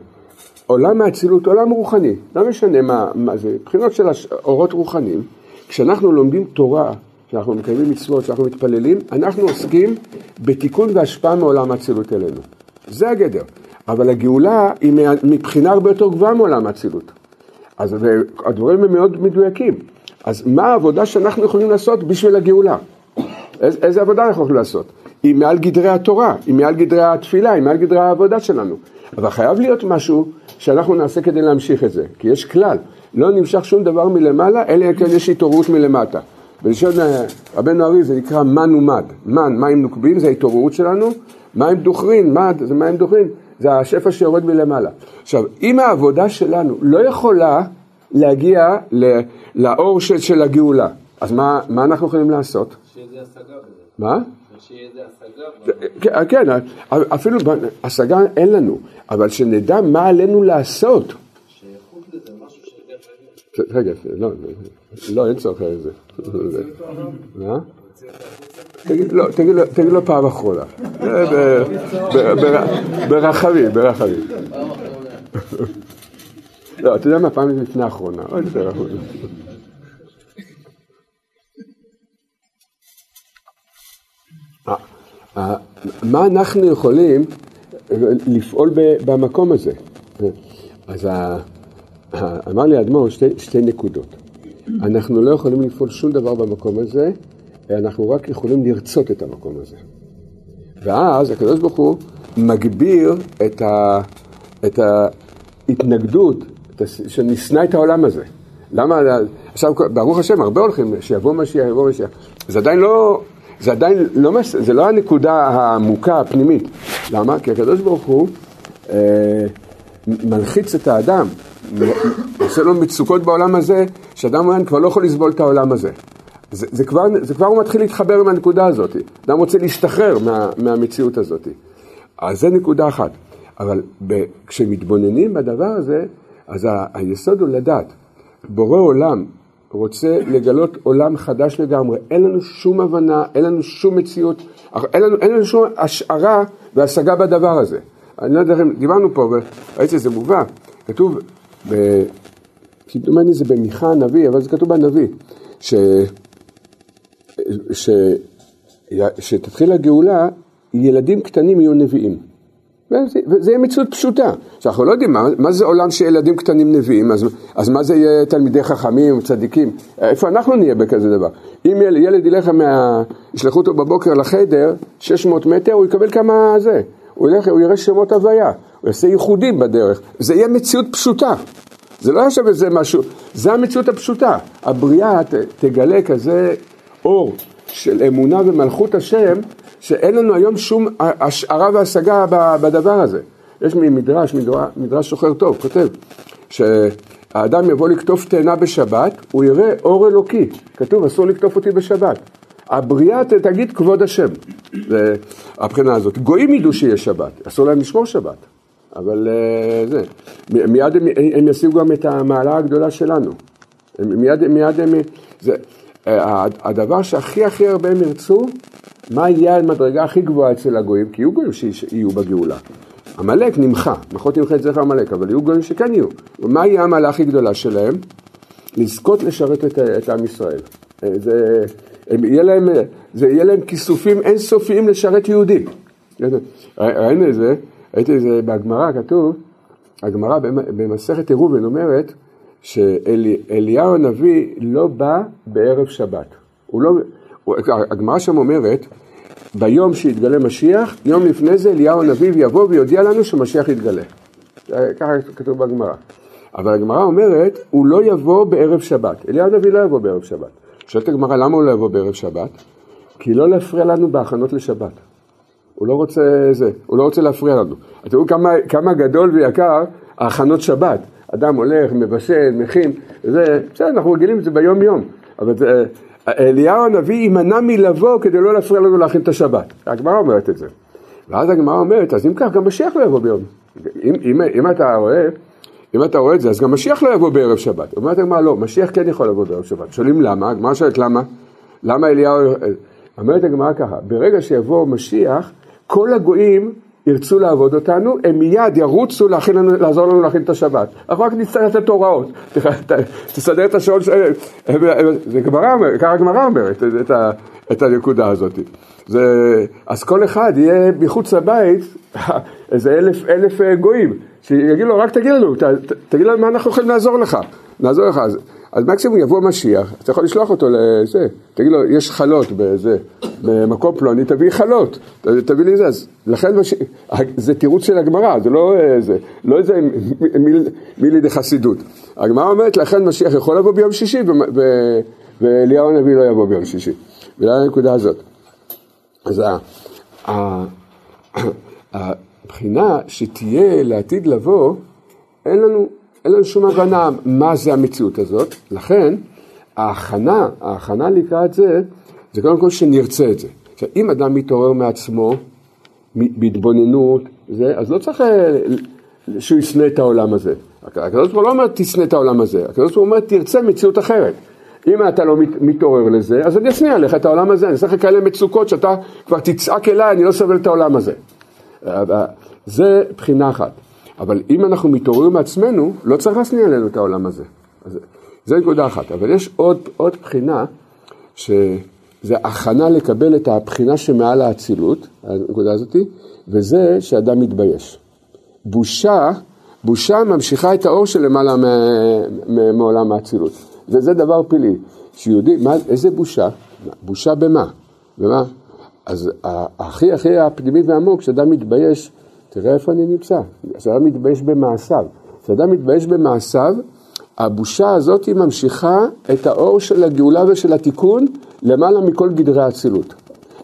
עולם האצילות עולם רוחני, לא משנה מה, מה זה, מבחינות של אורות רוחניים, כשאנחנו לומדים תורה כשאנחנו מקיימים מצוות, כשאנחנו מתפללים, אנחנו עוסקים בתיקון והשפעה מעולם האצילות אלינו. זה הגדר. אבל הגאולה היא מבחינה הרבה יותר גבוהה מעולם האצילות. אז הדברים הם מאוד מדויקים. אז מה העבודה שאנחנו יכולים לעשות בשביל הגאולה? איז, איזה עבודה אנחנו יכולים לעשות? היא מעל גדרי התורה, היא מעל גדרי התפילה, היא מעל גדרי העבודה שלנו. אבל חייב להיות משהו שאנחנו נעשה כדי להמשיך את זה. כי יש כלל, לא נמשך שום דבר מלמעלה, אלא כן יש התעוררות מלמטה. בלשון רבנו ארי זה נקרא מן ומד. מן, מים נוקבים, זה ההתעוררות שלנו, מים דוכרין, מד זה מים דוכרין, זה השפע שיורד מלמעלה. עכשיו, אם העבודה שלנו לא יכולה להגיע לאור של, של הגאולה, אז מה, מה אנחנו יכולים לעשות? שיהיה זה השגה בזה. מה? שיהיה זה השגה. כן, כן, אפילו השגה אין לנו, אבל שנדע מה עלינו לעשות. שייכות לזה, משהו שדרך רגע, לא, לא, אין צורך לזה. תגיד לו, תגיד לו, פעם אחרונה. זה ב- ב- ב- ברחמים, ברחמים. לא, אתה יודע מה, פעם לפני האחרונה, עוד יותר אחרונה. אה, אה, מה אנחנו יכולים לפעול במקום הזה? אז אמר לי האדמו"ר שתי, שתי נקודות. אנחנו לא יכולים לפעול שום דבר במקום הזה, אנחנו רק יכולים לרצות את המקום הזה. ואז הקדוש ברוך הוא מגביר את, ה, את ההתנגדות, שנשנא את העולם הזה. למה, עכשיו ברוך השם, הרבה הולכים, שיבוא משיח, יבוא משיח. זה עדיין לא, זה עדיין לא, זה לא הנקודה העמוקה, הפנימית. למה? כי הקדוש ברוך הוא אה, מלחיץ את האדם, עושה לו מצוקות בעולם הזה, שאדם אומר, אני כבר לא יכול לסבול את העולם הזה. זה, זה, כבר, זה כבר הוא מתחיל להתחבר עם הנקודה הזאת. אדם רוצה להשתחרר מה, מהמציאות הזאת. אז זה נקודה אחת. אבל ב, כשמתבוננים בדבר הזה, אז ה, היסוד הוא לדעת. בורא עולם רוצה לגלות עולם חדש לגמרי. אין לנו שום הבנה, אין לנו שום מציאות, אין לנו, אין לנו שום השערה והשגה בדבר הזה. אני לא יודע אם דיברנו פה, וראיתי שזה מובא, כתוב, ב- כמדומני זה במיכה הנביא, אבל זה כתוב בנביא, ש... ש... שתתחיל הגאולה, ילדים קטנים יהיו נביאים. וזה, וזה יהיה מציאות פשוטה. שאנחנו לא יודעים מה, מה זה עולם שילדים קטנים נביאים, אז, אז מה זה יהיה תלמידי חכמים, צדיקים, איפה אנחנו נהיה בכזה דבר? אם ילד ילך מה... ישלחו אותו בבוקר לחדר, 600 מטר, הוא יקבל כמה זה. הוא ילך, הוא יראה שמות הוויה, הוא יעשה ייחודים בדרך. זה יהיה מציאות פשוטה. זה לא עכשיו איזה משהו, זה המציאות הפשוטה. הבריאה ת, תגלה כזה אור של אמונה ומלכות השם, שאין לנו היום שום השערה והשגה בדבר הזה. יש מדרש, מדרש, מדרש שוחר טוב, כותב, שהאדם יבוא לקטוף תאנה בשבת, הוא יראה אור אלוקי. כתוב, אסור לקטוף אותי בשבת. הבריאה תגיד כבוד השם, זה הבחינה הזאת. גויים ידעו שיש שבת, אסור להם לשמור שבת. אבל אה, זה, מיד הם, הם ישיגו גם את המעלה הגדולה שלנו. מיד, מיד הם, זה, אה, הדבר שהכי הכי הרבה הם ירצו, מה יהיה המדרגה הכי גבוהה אצל הגויים? כי יהיו גויים שיהיו בגאולה. עמלק נמחה, פחות נמחה את זכר עמלק, אבל יהיו גויים שכן יהיו. ומה יהיה המעלה הכי גדולה שלהם? לזכות לשרת את, את עם ישראל. אה, זה, הם, יהיה להם, זה יהיה להם כיסופים אינסופיים לשרת יהודי. ראינו את זה, ראיתי את זה בגמרא, כתוב, הגמרא במ- במסכת עירובין אומרת שאליהו הנביא לא בא בערב שבת. לא, הגמרא שם אומרת, ביום שיתגלה משיח, יום לפני זה אליהו הנביא יבוא ויודיע לנו שמשיח יתגלה. זה- ככה כתוב בגמרא. אבל הגמרא אומרת, הוא לא יבוא בערב שבת. אליהו הנביא לא יבוא בערב שבת. שואלת הגמרא, למה הוא לא יבוא בערב שבת? כי לא להפריע לנו בהכנות לשבת. הוא לא רוצה זה, הוא לא רוצה להפריע לנו. רואים כמה, כמה גדול ויקר ההכנות שבת. אדם הולך, מבשל, מכין, זה, בסדר, אנחנו רגילים זה ביום יום. אבל זה, אליהו הנביא יימנע מלבוא כדי לא להפריע לנו להכין את השבת. הגמרא אומרת את זה. ואז הגמרא אומרת, אז אם כך, גם משיח לא יבוא ביום. אם, אם, אם אתה רואה, אם אתה רואה את זה, אז גם משיח לא יבוא בערב שבת. אומרת הגמרא, לא, משיח כן יכול לבוא בערב שבת. שואלים למה? הגמרא שואלת למה? למה אליהו... אומרת הגמרא ככה, ברגע שיבוא משיח, כל הגויים ירצו לעבוד אותנו, הם מיד ירוצו להכין לנו, לעזור לנו להכין את השבת. אנחנו רק נצטרך לתת הוראות. תסדר את השעון, זה גמרא אומרת, ככה הגמרא אומרת את הנקודה הזאת. זה, אז כל אחד יהיה מחוץ לבית איזה אלף, אלף אה, גויים, שיגיד לו, רק תגיד לנו, ת, ת, תגיד לנו מה אנחנו יכולים לעזור לך, נעזור לך. אז, אז מקסימום יבוא משיח, אתה יכול לשלוח אותו לזה, תגיד לו, יש חלות בזה, במקום פלוני, תביא חלות, ת- תביא לי זה, אז לכן מש... זה תירוץ של הגמרא, זה לא אה, זה, לא איזה מיל- מילי דחסידות. הגמרא אומרת, לכן משיח יכול לבוא ביום שישי, ואליהו הנביא לא יבוא ביום שישי. בגלל הנקודה הזאת. אז הבחינה שתהיה לעתיד לבוא, אין לנו, אין לנו שום הבנה מה זה המציאות הזאת, לכן ההכנה, ההכנה לקראת זה, זה קודם כל שנרצה את זה. עכשיו, אם אדם מתעורר מעצמו, בהתבוננות, זה, אז לא צריך אה, שהוא ישנא את העולם הזה. הקדוש ברוך הוא לא אומר תשנא את העולם הזה, הקדוש ברוך הוא אומר תרצה מציאות אחרת. אם אתה לא מת- מתעורר לזה, אז אני אשניא עליך את העולם הזה, אני אעשה לך כאלה מצוקות שאתה כבר תצעק אליי, אני לא סובל את העולם הזה. זה בחינה אחת. אבל אם אנחנו מתעוררים מעצמנו, לא צריך להשניא עלינו את העולם הזה. אז זה נקודה אחת. אבל יש עוד, עוד בחינה, שזה הכנה לקבל את הבחינה שמעל האצילות, הנקודה הזאת, וזה שאדם מתבייש. בושה, בושה ממשיכה את האור שלמעלה מעולם האצילות. וזה דבר פלאי. שיהודי, מה, איזה בושה? בושה במה? במה? אז הכי הכי הפנימי והעמוק, כשאדם מתבייש, תראה איפה אני נמצא. כשאדם מתבייש במעשיו. כשאדם מתבייש במעשיו, הבושה הזאת היא ממשיכה את האור של הגאולה ושל התיקון למעלה מכל גדרי האצילות.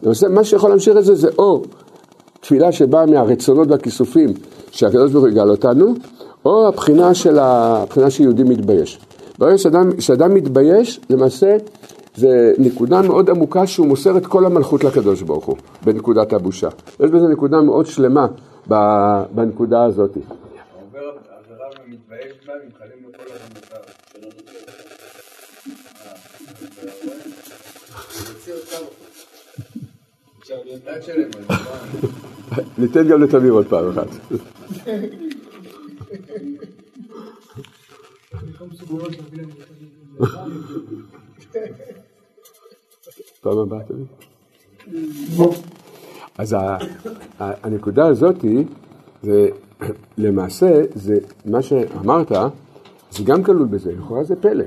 למעשה, מה שיכול להמשיך את זה זה או תפילה שבאה מהרצונות והכיסופים שהקדוש ברוך הוא יגאל אותנו, או הבחינה של הבחינה שיהודי מתבייש. ברגע שאדם, שאדם מתבייש, למעשה זה נקודה מאוד עמוקה שהוא מוסר את כל המלכות לקדוש ברוך הוא, בנקודת הבושה. יש בזה נקודה מאוד שלמה ב- בנקודה הזאת. ניתן גם לתמיר עוד פעם אחת. במקום סוגיות להביא להם פעם הבאה תביא. אז הנקודה הזאת היא, זה למעשה, זה מה שאמרת, זה גם כלול בזה, לכאורה זה פלא.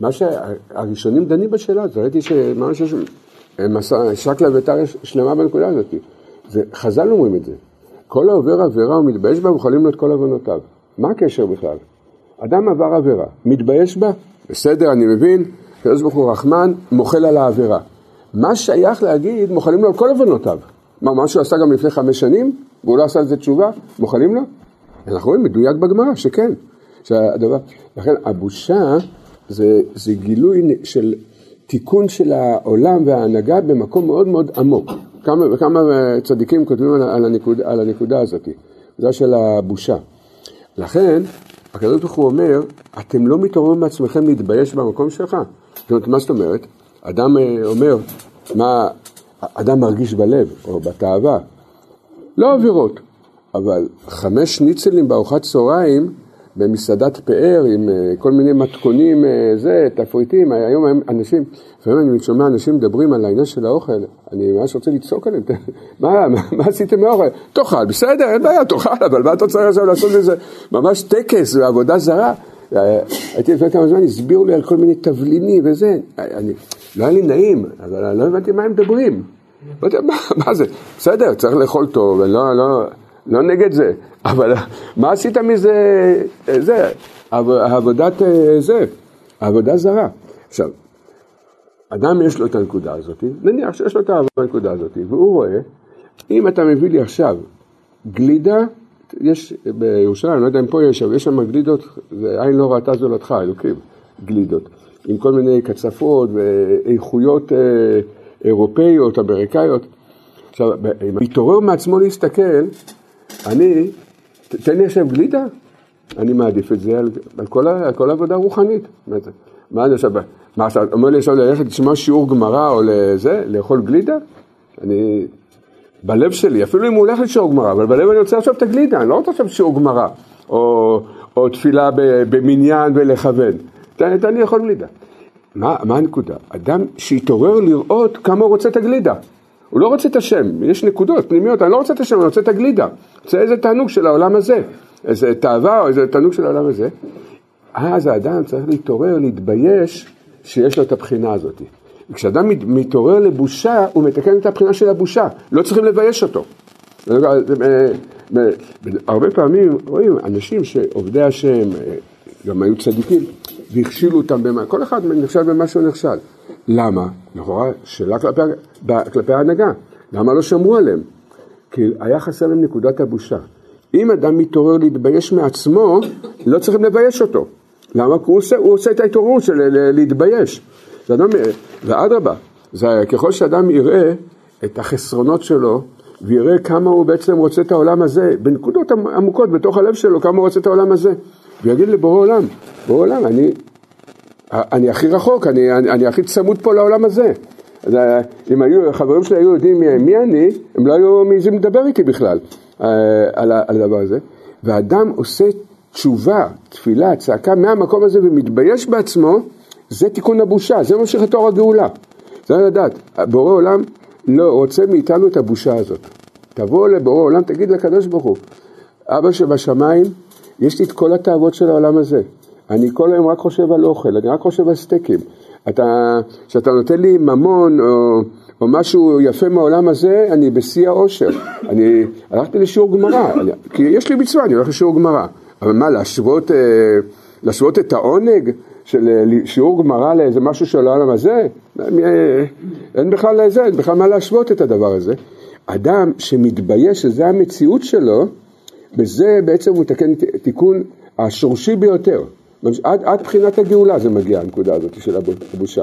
מה שהראשונים דנים בשאלה הזאת, ראיתי שממש יש שקלא וטריא שלמה בנקודה הזאת. חז"ל אומרים את זה. כל העובר עבירה ומתבייש בה, מוכלים לו את כל עוונותיו. מה הקשר בכלל? אדם עבר עבירה, מתבייש בה, בסדר, אני מבין, הקדוש ברוך הוא רחמן, מוחל על העבירה. מה שייך להגיד, מוחלים לו על כל עוונותיו. מה, מה שהוא עשה גם לפני חמש שנים, והוא לא עשה על זה תשובה, מוחלים לו? אנחנו רואים מדויק בגמרא, שכן. שהדבר, לכן הבושה זה, זה גילוי של תיקון של העולם וההנהגה במקום מאוד מאוד עמוק. כמה וכמה צדיקים כותבים על, על, הנקודה, על הנקודה הזאת, נקודה של הבושה. לכן, הקדוש ברוך הוא אומר, אתם לא מתעוררים מעצמכם להתבייש במקום שלך. זאת אומרת, מה זאת אומרת? אדם אה, אומר, מה אדם מרגיש בלב או בתאווה, לא עבירות, אבל חמש שניצלים בארוחת צהריים במסעדת פאר עם אה, כל מיני מתכונים, אה, זה, תפריטים, היום אנשים, לפעמים אני שומע אנשים מדברים על העניין של האוכל, אני ממש רוצה לצעוק עליהם, מה, מה, מה עשיתם מהאוכל? תאכל, בסדר, אין בעיה, תאכל, אבל מה אתה צריך עכשיו לעשות איזה ממש טקס ועבודה זרה? אה, הייתי לפני כמה זמן, הסבירו לי על כל מיני תבלינים וזה, אני, לא היה לי נעים, אבל לא הבנתי מה הם מדברים. לא מה, מה זה? בסדר, צריך לאכול טוב, לא, לא, לא נגד זה, אבל מה עשית מזה, אה, זה, עב- עבודת אה, זה, עבודה זרה. עכשיו, אדם יש לו את הנקודה הזאת, נניח שיש לו את הנקודה הזאת, והוא רואה, אם אתה מביא לי עכשיו גלידה, יש בירושלים, אני לא יודע אם פה יש, אבל יש שם גלידות, עין לא ראתה זולתך, אלוקים, גלידות, עם כל מיני קצפות ואיכויות אה, אירופאיות, אמריקאיות. עכשיו, אם מתעורר מעצמו להסתכל, אני, תן לי עכשיו גלידה, אני מעדיף את זה על, על, כל, על כל העבודה הרוחנית. מה אני עכשיו, מה עכשיו, אומר לי עכשיו ללכת לשמוע שיעור גמרא או לזה, לאכול גלידה? אני, בלב שלי, אפילו אם הוא הולך לשיעור גמרא, אבל בלב אני רוצה עכשיו את הגלידה, אני לא רוצה עכשיו שיעור גמרא, או, או תפילה במניין ולכוון. תן לי לאכול גלידה. מה, מה הנקודה? אדם שהתעורר לראות כמה הוא רוצה את הגלידה. הוא לא רוצה את השם, יש נקודות פנימיות, אני לא רוצה את השם, אני רוצה את הגלידה. רוצה איזה תענוג של העולם הזה, איזה תאווה או איזה תענוג של העולם הזה. אז האדם צריך להתעורר, להתבייש שיש לו את הבחינה הזאת. כשאדם מת- מתעורר לבושה, הוא מתקן את הבחינה של הבושה, לא צריכים לבייש אותו. הרבה פעמים רואים אנשים שעובדי השם, גם היו צדיקים, והכשילו אותם במה, כל אחד נכשל במה שהוא נכשל. למה? לכאורה שאלה כלפי, כלפי ההנהגה, למה לא שמרו עליהם? כי היה חסר להם נקודת הבושה. אם אדם מתעורר להתבייש מעצמו, לא צריכים לבייש אותו. למה? כי הוא עושה, הוא עושה את ההתעוררות של להתבייש. ואדרבה, ככל שאדם יראה את החסרונות שלו, ויראה כמה הוא בעצם רוצה את העולם הזה, בנקודות עמ- עמוקות בתוך הלב שלו, כמה הוא רוצה את העולם הזה, ויגיד לבורא עולם, בורא עולם, אני, אני הכי רחוק, אני, אני, אני הכי צמוד פה לעולם הזה. אז, אה, אם היו, החברים שלי היו יודעים מי, מי אני, הם לא היו מעזים לדבר איתי בכלל אה, על, על הדבר הזה. ואדם עושה תשובה, תפילה, צעקה מהמקום הזה ומתבייש בעצמו, זה תיקון הבושה, זה ממשיך לתואר הגאולה. זה לדעת, בורא עולם לא רוצה מאיתנו את הבושה הזאת. תבוא לבורא עולם, תגיד לקדוש ברוך הוא, אבא שבשמיים, יש לי את כל התאוות של העולם הזה. אני כל היום רק חושב על אוכל, אני רק חושב על סטייקים. אתה, כשאתה נותן לי ממון או, או משהו יפה מהעולם הזה, אני בשיא האושר. אני הלכתי לשיעור גמרא, כי יש לי מצווה, אני הולך לשיעור גמרא. אבל מה, להשוות, אה, להשוות את העונג של אה, שיעור גמרא לאיזה משהו של העולם הזה? אה, אין בכלל לזה, אין בכלל מה להשוות את הדבר הזה. אדם שמתבייש שזה המציאות שלו, בזה בעצם הוא מתקן ת- תיקון השורשי ביותר. עד, עד בחינת הגאולה זה מגיע, הנקודה הזאת של הבו- הבושה.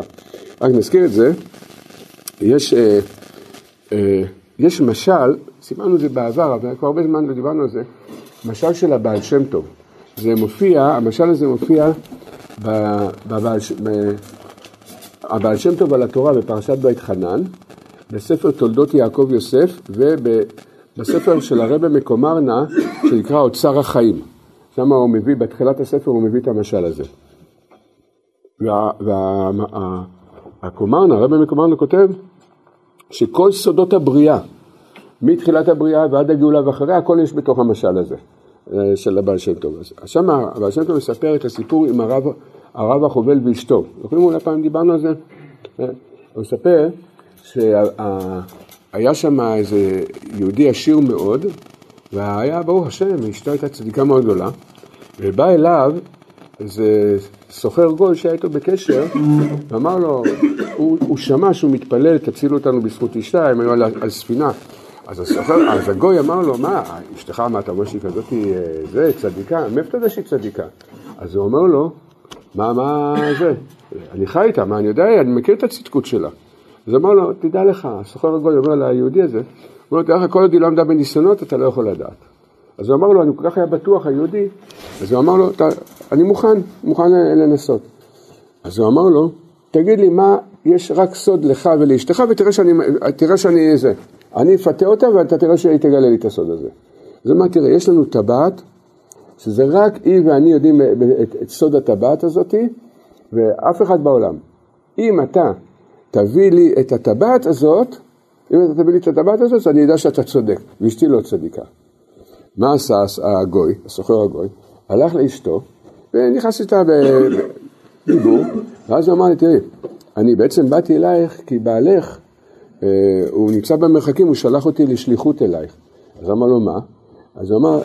רק נזכיר את זה, יש, אה, אה, יש משל, סימנו את זה בעבר, אבל כבר הרבה זמן לא דיברנו על זה, משל של הבעל שם טוב. זה מופיע, המשל הזה מופיע בבעל, ש- ב- הבעל שם טוב על התורה בפרשת בית חנן, בספר תולדות יעקב יוסף ובספר של הרבי מקומרנה שנקרא אוצר החיים. שם הוא מביא, בתחילת הספר הוא מביא את המשל הזה. והקומרנה, הרבי מקומרנה כותב שכל סודות הבריאה, מתחילת הבריאה ועד הגאולה ואחריה, הכל יש בתוך המשל הזה אה, של הבעל שם טוב. אז שם הבעל שם טוב מספר את הסיפור עם הרב, הרב החובל ואשתו. זוכרים אולי פעם דיברנו על זה? אה, הוא מספר שהיה שם איזה יהודי עשיר מאוד, והיה ברוך השם, אשתו הייתה צדיקה מאוד גדולה, ובא אליו איזה סוחר גול שהיה איתו בקשר, ואמר לו, הוא, הוא שמע שהוא מתפלל, תצילו אותנו בזכות אשתה, הם היו על, על ספינה. אז הסוחר, אז הגוי אמר לו, מה, אשתך, מה אתה אומר שהיא כזאת, אה, זה, צדיקה? מאיפה אתה יודע שהיא צדיקה? אז הוא אומר לו, מה, מה זה? אני חי איתה, מה אני יודע, אני מכיר את הצדקות שלה. אז אמר לו, תדע לך, הסוחר הגוי אומר ליהודי הזה, הוא אומר תדע לך, כל עוד היא לא עמדה בניסיונות, אתה לא יכול לדעת. אז הוא אמר לו, אני כל כך היה בטוח, היהודי, אז הוא אמר לו, "אתה- אני מוכן, מוכן לנסות. אז הוא אמר לו, תגיד לי, מה, יש רק סוד לך ולאשתך, ותראה שאני, תראה שאני זה. אני אפתה אותה ואתה תראה שהיא תגלה לי את הסוד הזה. אז הוא אמר, תראה, יש לנו טבעת, שזה רק היא ואני יודעים את, את סוד הטבעת הזאתי, ואף אחד בעולם. אם אתה תביא לי את הטבעת הזאת, אם אתה תביא לי את הטבעת הזאת, אני אדע שאתה צודק, ואשתי לא צדיקה. מה עשה הגוי, הסוחר הגוי? הלך לאשתו, ונכנס איתה בדיבור, ואז הוא אמר לי, תראי, אני בעצם באתי אלייך כי בעלך, אה, הוא נמצא במרחקים, הוא שלח אותי לשליחות אלייך. אז אמר לו, מה? אז הוא אמר,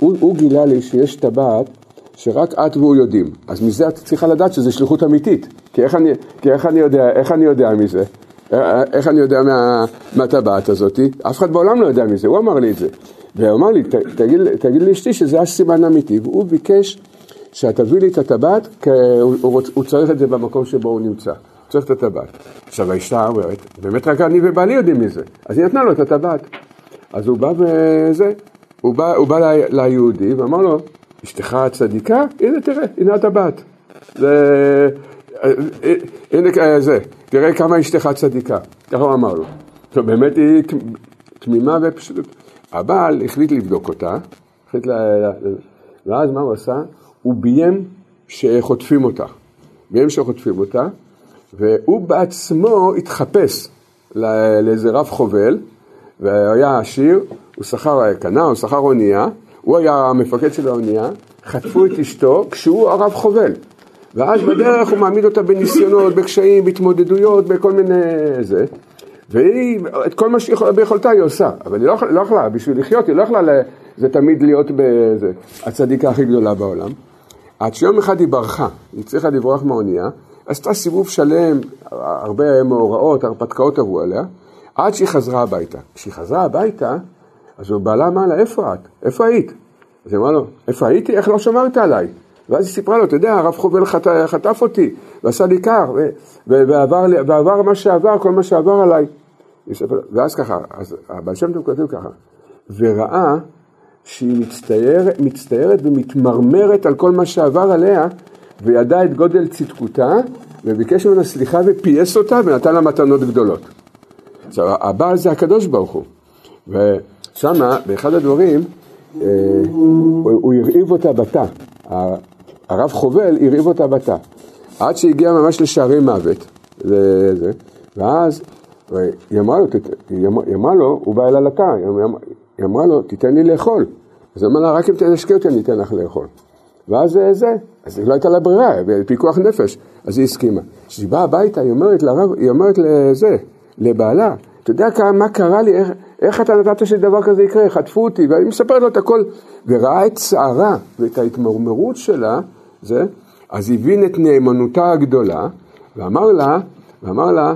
הוא, הוא גילה לי שיש טבעת שרק את והוא יודעים. אז מזה את צריכה לדעת שזו שליחות אמיתית. כי איך אני, כי איך אני, יודע, איך אני יודע מזה? אה, איך אני יודע מה, מהטבעת הזאת? אף אחד בעולם לא יודע מזה, הוא אמר לי את זה. והוא אמר לי, תגיד, תגיד לאשתי שזה הסימן האמיתי. והוא ביקש שאת תביא לי את הטבעת, כי הוא, הוא, הוא צריך את זה במקום שבו הוא נמצא. צריך את הטבעת. עכשיו האשתה אומרת, באמת רק אני ובעלי יודעים מזה. אז היא נתנה לו את הטבעת. אז הוא בא וזה, הוא בא, הוא בא ליהודי ואמר לו, אשתך צדיקה? הנה תראה, הנה הטבעת. זה, הנה אה, זה, תראה כמה אשתך צדיקה. ככה הוא אמר לו. עכשיו באמת היא תמימה ופשוט. הבעל החליט לבדוק אותה, החליט ל... ואז מה הוא עשה? הוא ביים שחוטפים אותה. ביים שחוטפים אותה, והוא בעצמו התחפש לאיזה רב חובל, והיה עשיר, הוא שכר, קנה, הוא שכר אונייה, הוא היה המפקד של האונייה, חטפו את אשתו כשהוא הרב חובל. ואז בדרך הוא מעמיד אותה בניסיונות, בקשיים, בהתמודדויות, בכל מיני זה. והיא, את כל מה שיכולה ביכולתה היא עושה, אבל היא לא, לא יכלה, בשביל לחיות, היא לא יכלה, זה תמיד להיות בזה, הצדיקה הכי גדולה בעולם. עד שיום אחד היא ברחה, היא הצליחה לברוח מהאונייה, עשתה סיבוב שלם, הרבה מאורעות, הרפתקאות עברו עליה, עד שהיא חזרה הביתה. כשהיא חזרה הביתה, אז הוא בעלה אמר לה, איפה את? איפה היית? אז היא אמרה לו, איפה הייתי? איך לא שמרת עליי? ואז היא סיפרה לו, אתה יודע, הרב חובל חט... חטף אותי, ועשה לי כך, ו... ועבר, ועבר מה שעבר, כל מה שעבר עליי. ואז ככה, אז הבעל שם טוב כותב ככה, וראה שהיא מצטייר, מצטיירת ומתמרמרת על כל מה שעבר עליה, וידע את גודל צדקותה, וביקש ממנה סליחה ופייס אותה ונתן לה מתנות גדולות. עכשיו, הבעל זה הקדוש ברוך הוא, ושמה, באחד הדברים, אה, הוא הרעיב אותה בתא, הרב חובל הרעיב אותה בתא, עד שהגיע ממש לשערי מוות, זה, זה, ואז היא אמרה לו, היא אמרה, לו, הוא בא אל הלקה, היא אמרה לו, תיתן לי לאכול. אז אמר לה, רק אם תנשקי אותי אני אתן לך לאכול. ואז זה, אז לא הייתה לה ברירה, פיקוח נפש, אז היא הסכימה. כשהיא באה הביתה, היא אומרת לרב, היא אומרת לזה, לבעלה, אתה יודע מה קרה לי, איך, איך אתה נתת שדבר כזה יקרה, חטפו אותי, ואני מספרת לו את הכל, וראה את צערה ואת ההתמרמרות שלה, זה, אז הבין את נאמנותה הגדולה, ואמר לה, ואמר לה,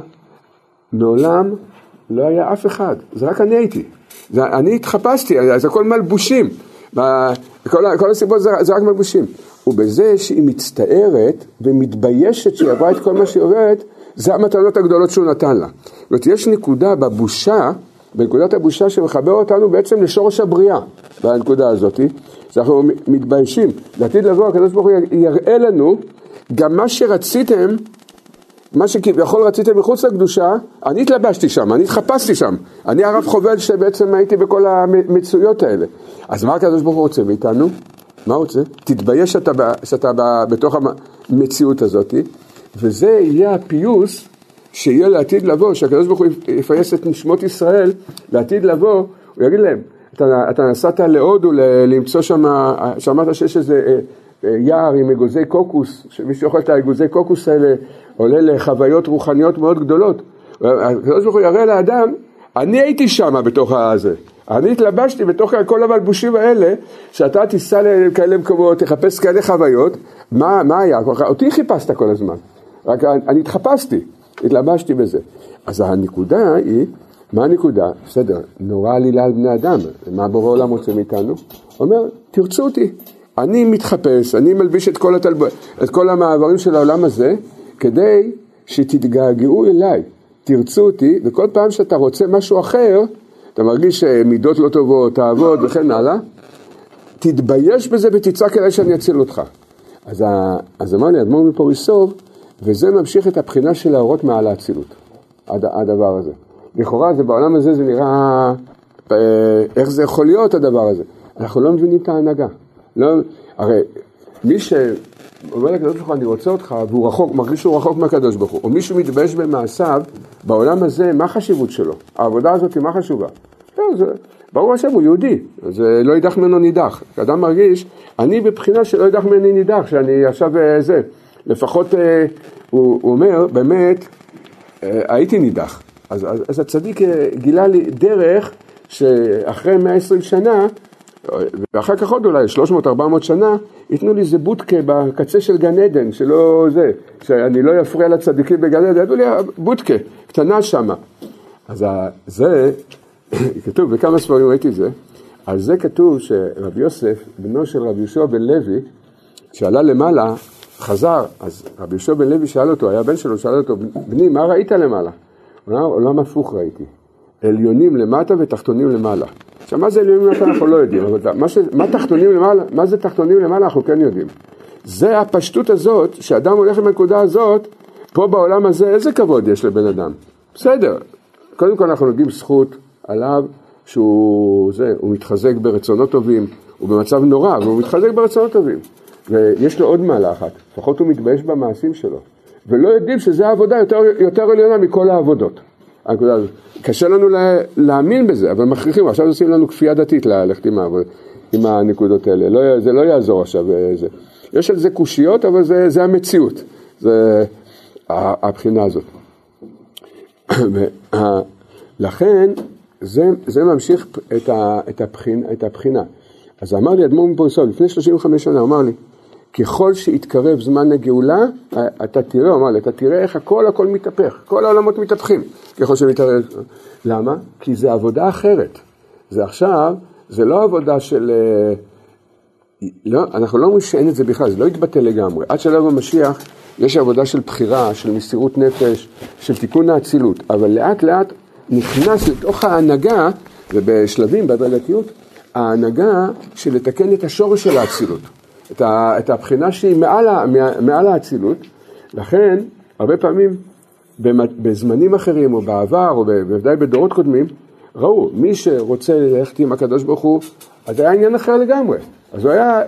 מעולם לא היה אף אחד, זה רק אני הייתי. זה, אני התחפשתי, זה הכל מלבושים. כל, כל הסיבות זה, זה רק מלבושים. ובזה שהיא מצטערת ומתביישת שהיא עברה את כל מה שהיא עוברת, זה המתנות הגדולות שהוא נתן לה. זאת אומרת, יש נקודה בבושה, בנקודת הבושה שמחבר אותנו בעצם לשורש הבריאה, בנקודה הזאת, שאנחנו מתביישים. לעתיד לבוא, הקדוש ברוך הוא יראה לנו גם מה שרציתם מה שכביכול רציתם מחוץ לקדושה, אני התלבשתי שם, אני התחפשתי שם. אני הרב חובל שבעצם הייתי בכל המצויות האלה. אז מה הקדוש ברוך הוא רוצה מאיתנו? מה הוא רוצה? תתבייש שאתה, שאתה בתוך המציאות הזאת, וזה יהיה הפיוס שיהיה לעתיד לבוא, שהקדוש ברוך הוא יפייס את נשמות ישראל לעתיד לבוא, הוא יגיד להם, אתה, אתה נסעת להודו למצוא שם, שמעת שיש איזה אה, אה, יער עם אגוזי קוקוס, שמי שאוכל את האגוזי קוקוס האלה עולה לחוויות רוחניות מאוד גדולות. הקדוש ברוך הוא יראה לאדם, אני הייתי שם בתוך הזה. אני התלבשתי בתוך כל המלבושים האלה, שאתה תיסע לכאלה מקומות, תחפש כאלה חוויות, מה, מה היה? אותי חיפשת כל הזמן, רק אני התחפשתי, התלבשתי בזה. אז הנקודה היא, מה הנקודה? בסדר, נורא עלילה על בני אדם, מה בורא עולם רוצה מאיתנו? אומר, תרצו אותי, אני מתחפש, אני מלביש את כל, התלב... את כל המעברים של העולם הזה, כדי שתתגעגעו אליי, תרצו אותי, וכל פעם שאתה רוצה משהו אחר, אתה מרגיש שמידות לא טובות, תעבוד וכן הלאה, תתבייש בזה ותצעק אליי שאני אציל אותך. אז, ה... אז אמר לי אדמו"ר מפוריסוב, וזה ממשיך את הבחינה של להורות מעל האצילות, הד... הדבר הזה. לכאורה זה בעולם הזה זה נראה, אה, איך זה יכול להיות הדבר הזה? אנחנו לא מבינים את ההנהגה. לא, הרי מי שאומר לקדוש ברוך הוא אני רוצה אותך והוא רחוק, מרגיש שהוא רחוק מהקדוש ברוך הוא, או מישהו מתבייש במעשיו, בעולם הזה מה החשיבות שלו? העבודה הזאת מה חשובה? לא, זה, ברור השם הוא יהודי, זה לא יידח ממנו נידח. אדם מרגיש, אני בבחינה שלא יידח ממני נידח, שאני עכשיו אה, זה, לפחות אה, הוא, הוא אומר, באמת, אה, הייתי נידח. אז, אז, אז הצדיק גילה לי דרך שאחרי 120 שנה ואחר כך עוד אולי 300-400 שנה, ייתנו לי איזה בודקה בקצה של גן עדן, שלא זה, שאני לא אפריע לצדיקים בגן עדן, ידעו לי בודקה, קטנה שמה. אז זה, כתוב, בכמה ספרים ראיתי את זה, על זה כתוב שרבי יוסף, בנו של רבי יהושע בן לוי, שעלה למעלה, חזר, אז רבי יהושע בן לוי שאל אותו, היה בן שלו, שאל אותו, בני, מה ראית למעלה? הוא אמר, עולם הפוך ראיתי, עליונים למטה ותחתונים למעלה. עכשיו, מה זה עליונים למטה אנחנו לא יודעים, אבל מה, ש... מה תחתונים למעלה, מה זה תחתונים למעלה אנחנו כן יודעים. זה הפשטות הזאת, שאדם הולך לנקודה הזאת, פה בעולם הזה, איזה כבוד יש לבן אדם? בסדר, קודם כל אנחנו נוגעים זכות עליו, שהוא זה, מתחזק ברצונות טובים, הוא במצב נורא, והוא מתחזק ברצונות טובים. ויש לו עוד מעלה אחת, לפחות הוא מתבייש במעשים שלו. ולא יודעים שזו העבודה יותר, יותר עליונה מכל העבודות. קשה לנו לה, להאמין בזה, אבל מכריחים, עכשיו עושים לנו כפייה דתית ללכת עם, עם הנקודות האלה, לא, זה לא יעזור עכשיו. אה, זה. יש על זה קושיות, אבל זה, זה המציאות, זה הבחינה הזאת. לכן זה, זה ממשיך את, ה, את, הבחין, את הבחינה. אז אמר לי אדמו"ר מפוריסוב, לפני 35 שנה, אמר לי, ככל שיתקרב זמן הגאולה, אתה תראה, אמר לי, אתה תראה איך הכל הכל מתהפך, כל העולמות מתהפכים ככל שמתערב. למה? כי זה עבודה אחרת. זה עכשיו, זה לא עבודה של... אה, לא, אנחנו לא אומרים שאין את זה בכלל, זה לא יתבטא לגמרי. עד שלב המשיח יש עבודה של בחירה, של מסירות נפש, של תיקון האצילות, אבל לאט לאט נכנס לתוך ההנהגה, ובשלבים, בהדרגתיות, ההנהגה של לתקן את השורש של האצילות. את, ה, את הבחינה שהיא מעל, ה- מעל האצילות, לכן הרבה פעמים בזמנים אחרים או בעבר או בוודאי בדורות קודמים, ראו, מי שרוצה ללכת עם הקדוש ברוך הוא, אז היה עניין אחר לגמרי, אז הוא היה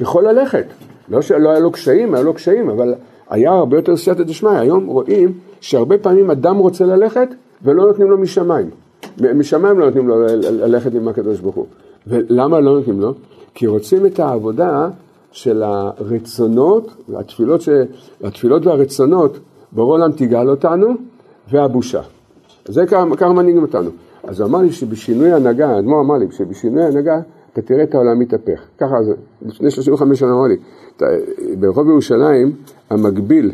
יכול ללכת, לא שלא היה לו קשיים, היה לו קשיים, אבל היה הרבה יותר סייעתא דשמיא, היום רואים שהרבה פעמים אדם רוצה ללכת ולא נותנים לו משמיים, משמיים לא נותנים לו ללכת עם הקדוש ברוך הוא, ולמה לא נותנים לו? כי רוצים את העבודה של הרצונות, התפילות, ש... התפילות והרצונות, בורא עולם תגאל אותנו, והבושה. זה ככה מנהיגים אותנו. אז הוא אמר לי שבשינוי הנהגה, האדמו"ר אמר לי, שבשינוי הנהגה אתה תראה את העולם מתהפך. ככה לפני 35 שנה אמר לי, ברחוב ירושלים, המקביל,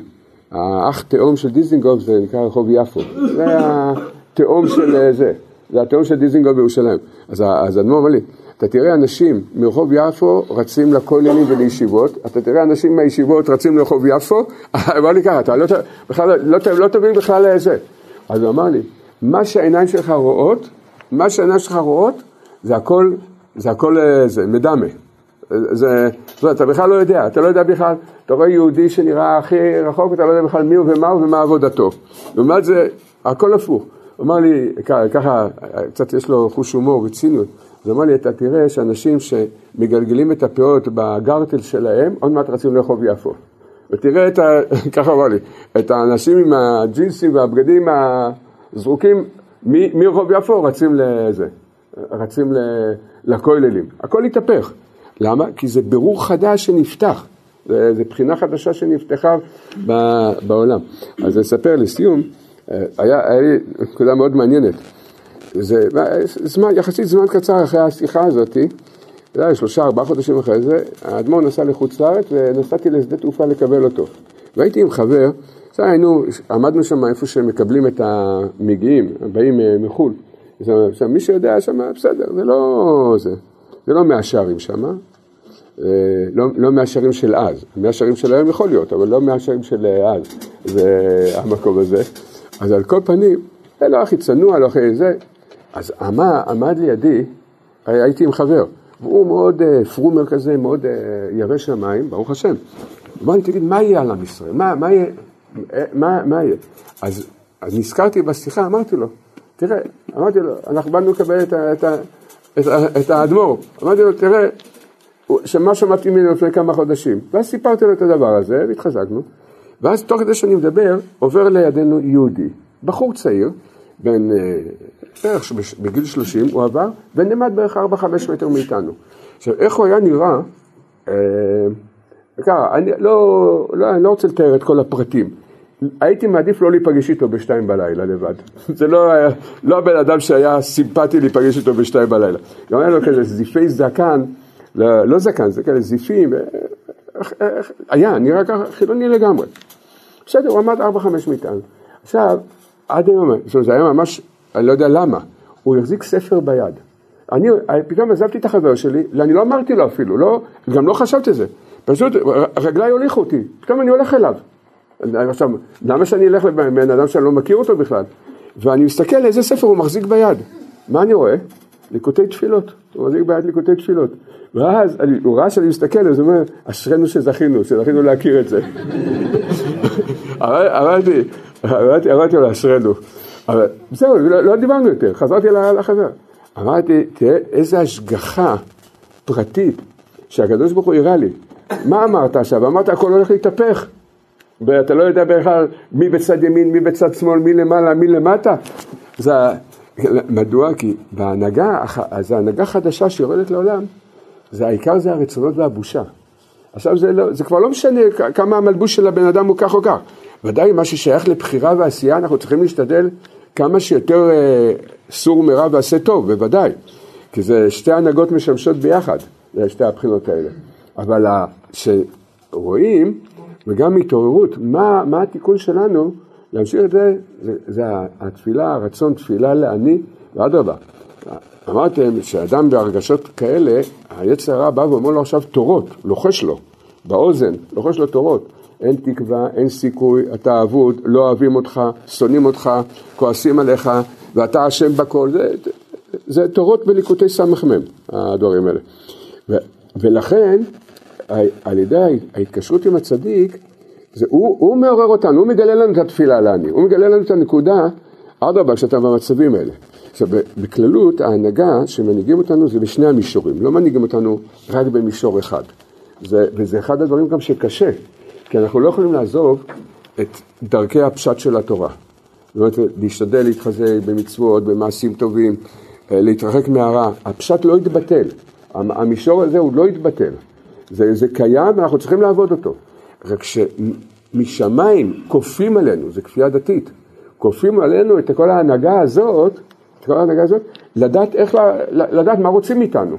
האח תאום של דיזנגוף זה נקרא רחוב יפו. זה התאום של זה, זה התאום של דיזנגוף בירושלים. אז האדמו"ר אמר לי, אתה תראה אנשים מרחוב יפו רצים לכוללים ולישיבות, אתה תראה אנשים מהישיבות רצים לרחוב יפו, אמר לי ככה, אתה לא, בכלל, לא, ת- לא תבין בכלל איזה. אז הוא אמר לי, מה שהעיניים שלך רואות, מה שהעיניים שלך רואות, זה הכל, זה הכל אה, זה, מדמה. זה, זאת אומרת, אתה בכלל לא יודע, אתה לא יודע בכלל, אתה רואה יהודי שנראה הכי רחוק, אתה לא יודע בכלל מי הוא ומה הוא ומה עבודתו. לעומת זה, הכל הפוך. הוא אמר לי, ככה, קצת יש לו חוש הומור וציניות, אז אמר לי, אתה תראה שאנשים שמגלגלים את הפאות בגרטל שלהם, עוד מעט רצים לרחוב יפו. ותראה את ה... ככה אמר לי, את האנשים עם הג'ינסים והבגדים הזרוקים מרחוב יפו רצים לזה, רצים לכוללים. הכל התהפך. למה? כי זה בירור חדש שנפתח. זה, בחינה חדשה שנפתחה בעולם. אז אספר לסיום, אה, היה, היה לי נקודה מאוד מעניינת. זה זמן, יחסית זמן קצר אחרי השיחה הזאתי, זה היה שלושה, ארבעה חודשים אחרי זה, האדמו"ר נסע לחוץ לארץ ונסעתי לשדה תעופה לקבל אותו. והייתי עם חבר, זה היינו, עמדנו שם איפה שמקבלים את המגיעים, הבאים אה, מחו"ל. עכשיו, מי שיודע שם, בסדר, זה לא זה, זה לא מהשערים שם, אה, לא, לא מהשערים של אז, מהשערים של היום יכול להיות, אבל לא מהשערים של אה, אז, זה המקום הזה. אז על כל פנים, זה לא הכי צנוע, לא הכי זה, אז עמד, עמד לידי, הייתי עם חבר, והוא מאוד אה, פרומר כזה, מאוד אה, ירא שמיים, ברוך השם. אמר לי, תגיד, מה יהיה על עם ישראל? מה, מה יהיה? אה, מה, מה יהיה? אז, אז נזכרתי בשיחה, אמרתי לו, תראה, אמרתי לו, אנחנו באנו לקבל את, את, את, את האדמו"ר, אמרתי לו, תראה, שמה שמעתי ממנו לפני כמה חודשים, ואז סיפרתי לו את הדבר הזה, והתחזקנו, ואז תוך כדי שאני מדבר, עובר לידינו יהודי, בחור צעיר, בן אה, בערך בגיל 30, הוא עבר, ונעמד בערך 4-5 מטר מאיתנו. עכשיו, איך הוא היה נראה, אה, ככה, אני לא, לא, אני לא רוצה לתאר את כל הפרטים. הייתי מעדיף לא להיפגש איתו בשתיים בלילה לבד. זה לא, לא הבן אדם שהיה סימפטי להיפגש איתו בשתיים בלילה. גם היה לו כזה זיפי זקן, לא, לא זקן, זה כאלה זיפים, אה, היה, נראה ככה חילוני לגמרי. בסדר, הוא עמד 4-5 מאיתנו. עכשיו, עד היום, זאת אומרת, זה היה ממש, אני לא יודע למה, הוא החזיק ספר ביד. אני פתאום עזבתי את החבר שלי, ואני לא אמרתי לו אפילו, לא, גם לא חשבתי זה. פשוט רגליי הוליכו אותי, פתאום אני הולך אליו. עכשיו, למה שאני אלך לבן אדם שאני לא מכיר אותו בכלל? ואני מסתכל איזה ספר הוא מחזיק ביד. מה אני רואה? ליקוטי תפילות. הוא מחזיק ביד ליקוטי תפילות. ואז אני, הוא ראה שאני מסתכל, אז הוא אומר, אשרינו שזכינו, שזכינו להכיר את זה. אמרתי, אמרתי לו, אשרינו. אבל זהו, לא, לא דיברנו יותר, חזרתי לחבר. אמרתי, תראה איזה השגחה פרטית שהקדוש ברוך הוא הראה לי. מה אמרת עכשיו? אמרת הכל הולך להתהפך. ואתה לא יודע בכלל מי בצד ימין, מי בצד שמאל, מי למעלה, מי למטה. זה, מדוע? כי בהנהגה, הח- זו הנהגה חדשה שיורדת לעולם, זה העיקר זה הרצונות והבושה. עכשיו זה, לא, זה כבר לא משנה כמה המלבוש של הבן אדם הוא כך או כך. ודאי מה ששייך לבחירה ועשייה, אנחנו צריכים להשתדל כמה שיותר אה, סור מרע ועשה טוב, בוודאי. כי זה שתי הנהגות משמשות ביחד, זה שתי הבחינות האלה. אבל ה- שרואים, וגם התעוררות, מה, מה התיקון שלנו להמשיך את זה, זה, זה התפילה, הרצון תפילה לעני, ואדרבה. אמרתם שאדם בהרגשות כאלה, היצר הרע בא ואומר לו עכשיו תורות, לוחש לו, באוזן, לוחש לו תורות. אין תקווה, אין סיכוי, אתה אבוד, לא אוהבים אותך, שונאים אותך, כועסים עליך, ואתה אשם בכל. זה, זה תורות בליקוטי סמ"ם, הדברים האלה. ו, ולכן, על ידי ההתקשרות עם הצדיק, זה, הוא, הוא מעורר אותנו, הוא מגלה לנו את התפילה לעני, הוא מגלה לנו את הנקודה, אדרבה, כשאתה במצבים האלה. עכשיו, בכללות, ההנהגה שמנהיגים אותנו זה בשני המישורים, לא מנהיגים אותנו רק במישור אחד. זה, וזה אחד הדברים גם שקשה, כי אנחנו לא יכולים לעזוב את דרכי הפשט של התורה. זאת אומרת, להשתדל להתחזק במצוות, במעשים טובים, אה, להתרחק מהרע. הפשט לא יתבטל, המישור הזה הוא לא יתבטל. זה, זה קיים ואנחנו צריכים לעבוד אותו. רק שמשמיים כופים עלינו, זה כפייה דתית, כופים עלינו את כל ההנהגה הזאת, את כל ההנהגה הזאת, לדעת איך, לדעת מה רוצים מאיתנו.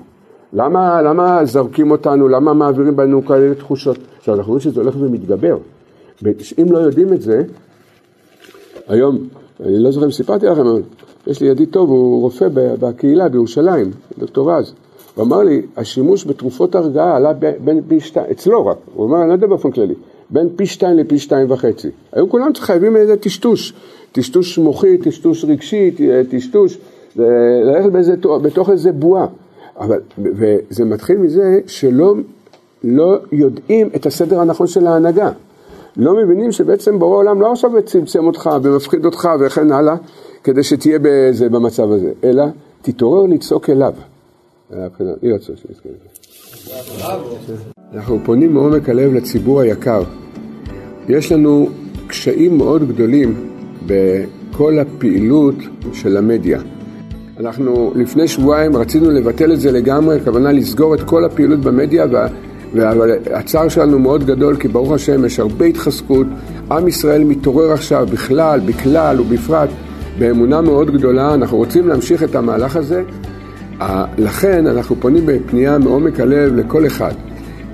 למה, למה זרקים אותנו, למה מעבירים בנו כאלה תחושות? עכשיו אנחנו רואים שזה הולך ומתגבר. אם לא יודעים את זה, היום, אני לא זוכר אם סיפרתי לכם, אבל יש לי ידיד טוב, הוא רופא בקהילה בירושלים, דוקטור רז. הוא אמר לי, השימוש בתרופות הרגעה עלה בין פי שתיים, אצלו רק, הוא אמר, אני לא יודע באופן כללי, בין פי שתיים לפי שתיים וחצי. היום כולם חייבים איזה טשטוש, טשטוש מוחי, טשטוש רגשי, טשטוש, ללכת בתוך איזה בועה. אבל, וזה מתחיל מזה שלא לא יודעים את הסדר הנכון של ההנהגה. לא מבינים שבעצם בורא עולם לא עכשיו צמצם אותך ומפחיד אותך וכן הלאה, כדי שתהיה בזה, במצב הזה, אלא תתעורר לצעוק אליו. אנחנו פונים מעומק הלב לציבור היקר. יש לנו קשיים מאוד גדולים בכל הפעילות של המדיה. אנחנו לפני שבועיים רצינו לבטל את זה לגמרי, הכוונה לסגור את כל הפעילות במדיה והצער שלנו מאוד גדול כי ברוך השם יש הרבה התחזקות, עם ישראל מתעורר עכשיו בכלל, בכלל ובפרט באמונה מאוד גדולה, אנחנו רוצים להמשיך את המהלך הזה, לכן אנחנו פונים בפנייה מעומק הלב לכל אחד,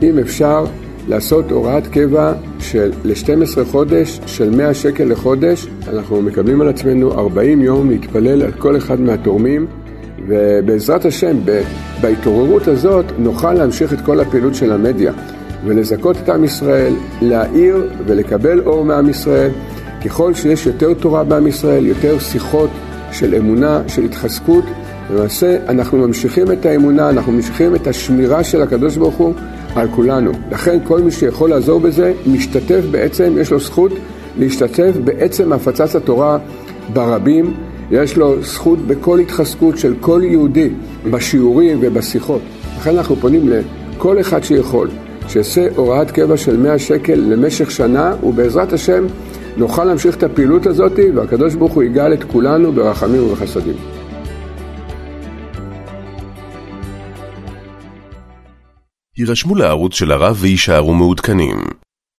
אם אפשר לעשות הוראת קבע של ל-12 חודש של 100 שקל לחודש, אנחנו מקבלים על עצמנו 40 יום להתפלל על כל אחד מהתורמים ובעזרת השם, בהתעוררות הזאת נוכל להמשיך את כל הפעילות של המדיה ולזכות את עם ישראל, להאיר ולקבל אור מעם ישראל. ככל שיש יותר תורה בעם ישראל, יותר שיחות של אמונה, של התחזקות, למעשה אנחנו ממשיכים את האמונה, אנחנו ממשיכים את השמירה של הקדוש ברוך הוא על כולנו. לכן כל מי שיכול לעזור בזה, משתתף בעצם, יש לו זכות להשתתף בעצם הפצת התורה ברבים. יש לו זכות בכל התחזקות של כל יהודי בשיעורים ובשיחות. לכן אנחנו פונים לכל אחד שיכול, שיעשה הוראת קבע של 100 שקל למשך שנה, ובעזרת השם נוכל להמשיך את הפעילות הזאת, והקדוש ברוך הוא יגאל את כולנו ברחמים ובחסדים. הירשמו לערוץ של הרב ויישארו מעודכנים.